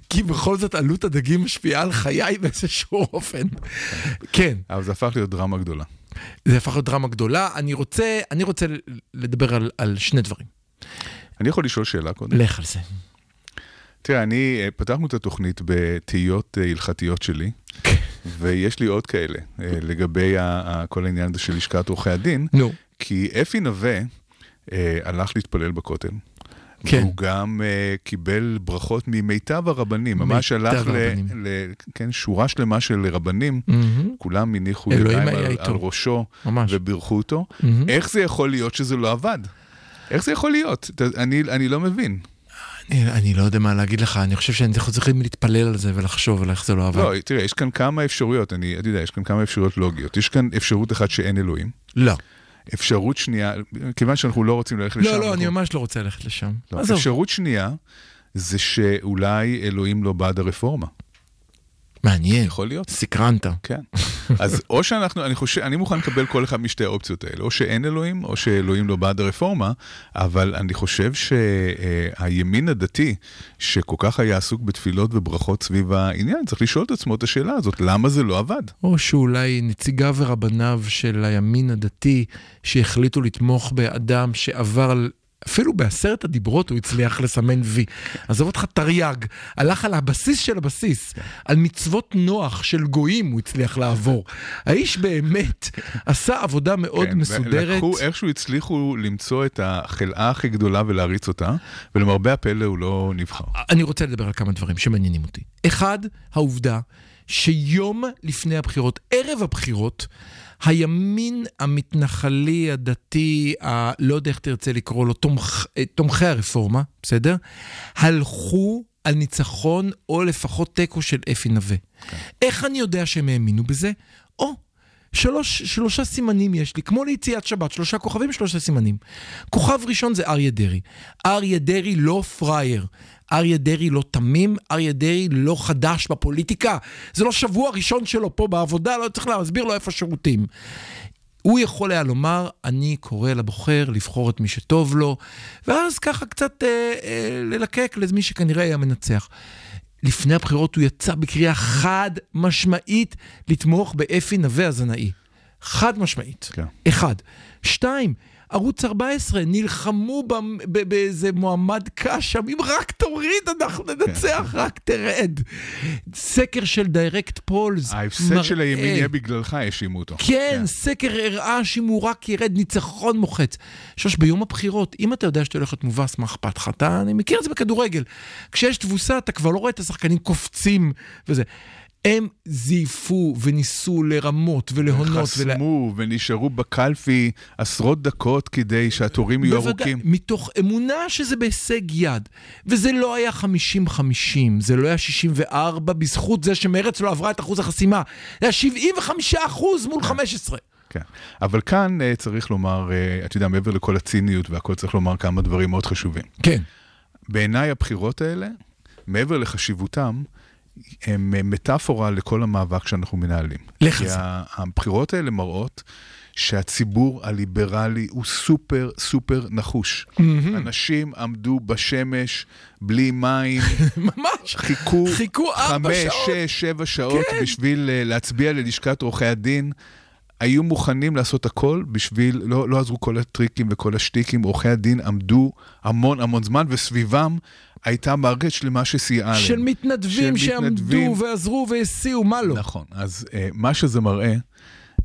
כי בכל זאת עלות הדגים משפיעה על חיי באיזשהו אופן. כן, אבל זה הפך להיות דרמה גדולה. זה הפך להיות דרמה גדולה. אני רוצה, אני רוצה לדבר על, על שני דברים. אני יכול לשאול שאלה קודם? לך על זה. תראה, אני, אה, פתחנו את התוכנית בתהיות אה, הלכתיות שלי, ויש לי עוד כאלה, אה, לגבי כל העניין הזה של לשכת עורכי הדין, נו, כי אפי נווה אה, הלך להתפלל בכותל. כן. והוא גם אה, קיבל ברכות ממיטב הרבנים, ממש הלך ל, הרבנים. ל, כן, שורה שלמה של רבנים, מהמם. כולם הניחו ידיים על. על ראשו ממש. ובירכו אותו. מהמם. איך זה יכול להיות שזה לא עבד? איך זה יכול להיות? אני, אני לא מבין. אני, אני לא יודע מה להגיד לך, אני חושב שאנחנו צריכים להתפלל על זה ולחשוב על איך זה לא עבד. לא, תראה, יש כאן כמה אפשרויות, אני, אתה יודע, יש כאן כמה אפשרויות לוגיות. יש כאן אפשרות אחת שאין אלוהים. לא, אפשרות שנייה, כיוון שאנחנו לא רוצים ללכת לשם. לא, לא, אני ממש לא רוצה ללכת לשם. לא. אפשרות שנייה, זה שאולי אלוהים לא בעד הרפורמה. מעניין, יכול להיות. סקרנת. כן. אז או שאנחנו, אני חושב, אני מוכן לקבל כל אחד משתי האופציות האלה, או שאין אלוהים, או שאלוהים לא בעד הרפורמה, אבל אני חושב שהימין הדתי, שכל כך היה עסוק בתפילות וברכות סביב העניין, צריך לשאול את עצמו את השאלה הזאת, למה זה לא עבד? או שאולי נציגיו ורבניו של הימין הדתי שהחליטו לתמוך באדם שעבר. אפילו בעשרת הדיברות הוא הצליח לסמן וי. עזוב אותך תרי"ג, הלך על הבסיס של הבסיס, על מצוות נוח של גויים הוא הצליח לעבור. האיש באמת עשה עבודה מאוד כן, מסודרת. לקחו, איכשהו הצליחו למצוא את החלאה הכי גדולה ולהריץ אותה, ולמרבה הפלא הוא לא נבחר. אני רוצה לדבר על כמה דברים שמעניינים אותי. אחד, העובדה שיום לפני הבחירות, ערב הבחירות, הימין המתנחלי, הדתי, ה... לא יודע איך תרצה לקרוא לו, תומכ... אה, תומכי הרפורמה, בסדר? הלכו על ניצחון או לפחות תיקו של אפי נווה. איך אני יודע שהם האמינו בזה? או, שלוש, שלושה סימנים יש לי, כמו ליציאת שבת, שלושה כוכבים, שלושה סימנים. כוכב ראשון זה אריה דרעי. אריה דרעי לא פראייר. אריה דרעי לא תמים, אריה דרעי לא חדש בפוליטיקה. זה לא שבוע ראשון שלו פה בעבודה, לא צריך להסביר לו איפה השירותים. הוא יכול היה לומר, אני קורא לבוחר לבחור את מי שטוב לו, ואז ככה קצת אה, אה, ללקק למי שכנראה היה מנצח. לפני הבחירות הוא יצא בקריאה חד משמעית לתמוך באפי נווה הזנאי. חד משמעית. כן. אחד. שתיים, ערוץ 14 נלחמו באיזה מועמד קש אם רק תוריד אנחנו ננצח, רק תרד. סקר של Direct Polls ההפסד של הימין יהיה בגללך, האשימו אותו. כן, סקר הראה שאם הוא רק ירד ניצחון מוחץ. שוש, ביום הבחירות, אם אתה יודע שאתה הולך להיות מובס, מה אכפת לך? אתה, אני מכיר את זה בכדורגל. כשיש תבוסה, אתה כבר לא רואה את השחקנים קופצים וזה. הם זייפו וניסו לרמות ולהונות. ולה- חסמו ונשארו בקלפי עשרות דקות כדי שהתורים יהיו בוודאי, ארוכים. מתוך אמונה שזה בהישג יד. וזה לא היה 50-50, זה לא היה 64 בזכות זה שמרצ לא עברה את אחוז החסימה. זה היה 75 אחוז מול 15. כן. אבל כאן אה, צריך לומר, אה, אתה יודע, מעבר לכל הציניות והכל, צריך לומר כמה דברים מאוד חשובים. כן. בעיניי הבחירות האלה, מעבר לחשיבותם, הם אה, מטאפורה לכל המאבק שאנחנו מנהלים. לך על זה. הבחירות האלה מראות שהציבור הליברלי הוא סופר סופר נחוש. אנשים עמדו בשמש, בלי מים, ממש. חיכו חיכו חמש, שעות. שש, שבע שעות כן. בשביל אה, להצביע ללשכת עורכי הדין. היו מוכנים לעשות הכל בשביל, לא, לא עזרו כל הטריקים וכל השטיקים, עורכי הדין עמדו המון המון זמן, וסביבם הייתה מערכת שלמה שסייעה להם. של מתנדבים שעמדו. ועזרו והסיעו, מה לא? נכון, אז uh, מה שזה מראה,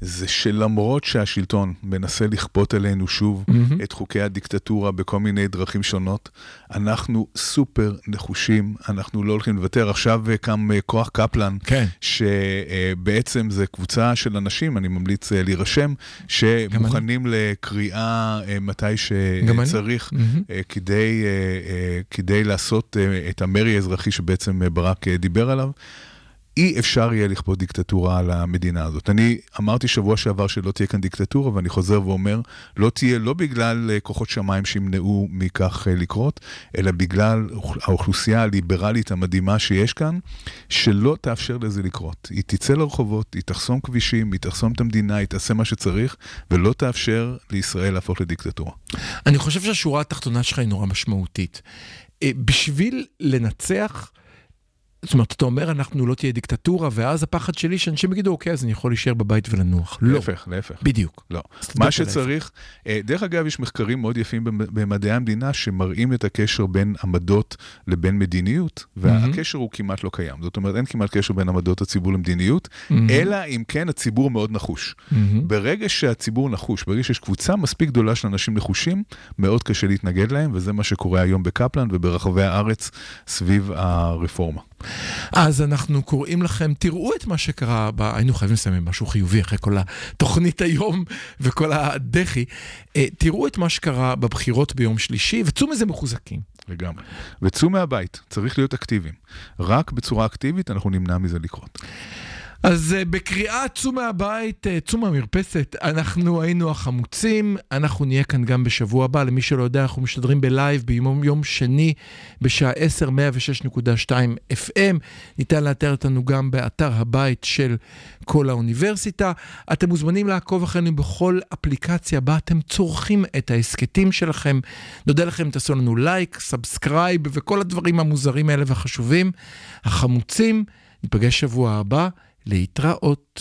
זה שלמרות שהשלטון מנסה לכפות עלינו שוב מהמם. את חוקי הדיקטטורה בכל מיני דרכים שונות, אנחנו סופר נחושים, אנחנו לא הולכים לוותר. עכשיו אה, קם אה, כוח קפלן, כן. שבעצם זה קבוצה של אנשים, אני ממליץ אה, להירשם, שמוכנים לקריאה אה, מתי. שצריך. אה, כדי, כדי לעשות את המרי האזרחי שבעצם ברק דיבר עליו. אי אפשר יהיה לכפות דיקטטורה על המדינה הזאת. אני אמרתי שבוע שעבר שלא תהיה כאן דיקטטורה, ואני חוזר ואומר, לא תהיה לא בגלל אה, כוחות שמיים שימנעו מכך אה, לקרות, אלא בגלל אוכ- האוכלוסייה הליברלית המדהימה שיש כאן, שלא תאפשר לזה לקרות. היא תצא לרחובות, היא תחסום כבישים, היא תחסום את המדינה, היא תעשה מה שצריך, ולא תאפשר לישראל להפוך לדיקטטורה. אני חושב שהשורה התחתונה שלך היא נורא משמעותית. אה, בשביל לנצח, זאת אומרת, אתה אומר, אנחנו לא תהיה דיקטטורה, ואז הפחד שלי שאנשים יגידו, אוקיי, אז אני יכול להישאר בבית ולנוח. לא. להפך, להפך. בדיוק. לא. מה שצריך, אה, דרך אגב, יש מחקרים מאוד יפים במ- במדעי המדינה שמראים את הקשר בין עמדות לבין מדיניות, והקשר הוא כמעט לא קיים. זאת אומרת, אין כמעט קשר בין עמדות הציבור למדיניות, אלא אם כן הציבור מאוד נחוש. ברגע שהציבור נחוש, ברגע שיש קבוצה מספיק גדולה של אנשים נחושים, מאוד קשה להתנגד להם, וזה מה שקורה היום בקפלן וברחבי הארץ סביב הרפורמה. אז אנחנו קוראים לכם, תראו את מה שקרה, ב... היינו חייבים לסיים משהו חיובי אחרי כל התוכנית היום וכל הדחי. אה, תראו את מה שקרה בבחירות ביום שלישי, וצאו מזה מחוזקים. לגמרי. וצאו מהבית, צריך להיות אקטיביים. רק בצורה אקטיבית אנחנו נמנע מזה לקרות. אז uh, בקריאה צאו מהבית, uh, צאו מהמרפסת, אנחנו היינו החמוצים, אנחנו נהיה כאן גם בשבוע הבא, למי שלא יודע, אנחנו משדרים בלייב ביום יום שני בשעה 10, 106.2 FM, ניתן לאתר אותנו גם באתר הבית של כל האוניברסיטה. אתם מוזמנים לעקוב אחרינו בכל אפליקציה בה אתם צורכים את ההסכתים שלכם. נודה לכם, תעשו לנו לייק, subscribe וכל הדברים המוזרים האלה והחשובים. החמוצים, ניפגש שבוע הבא. להתראות.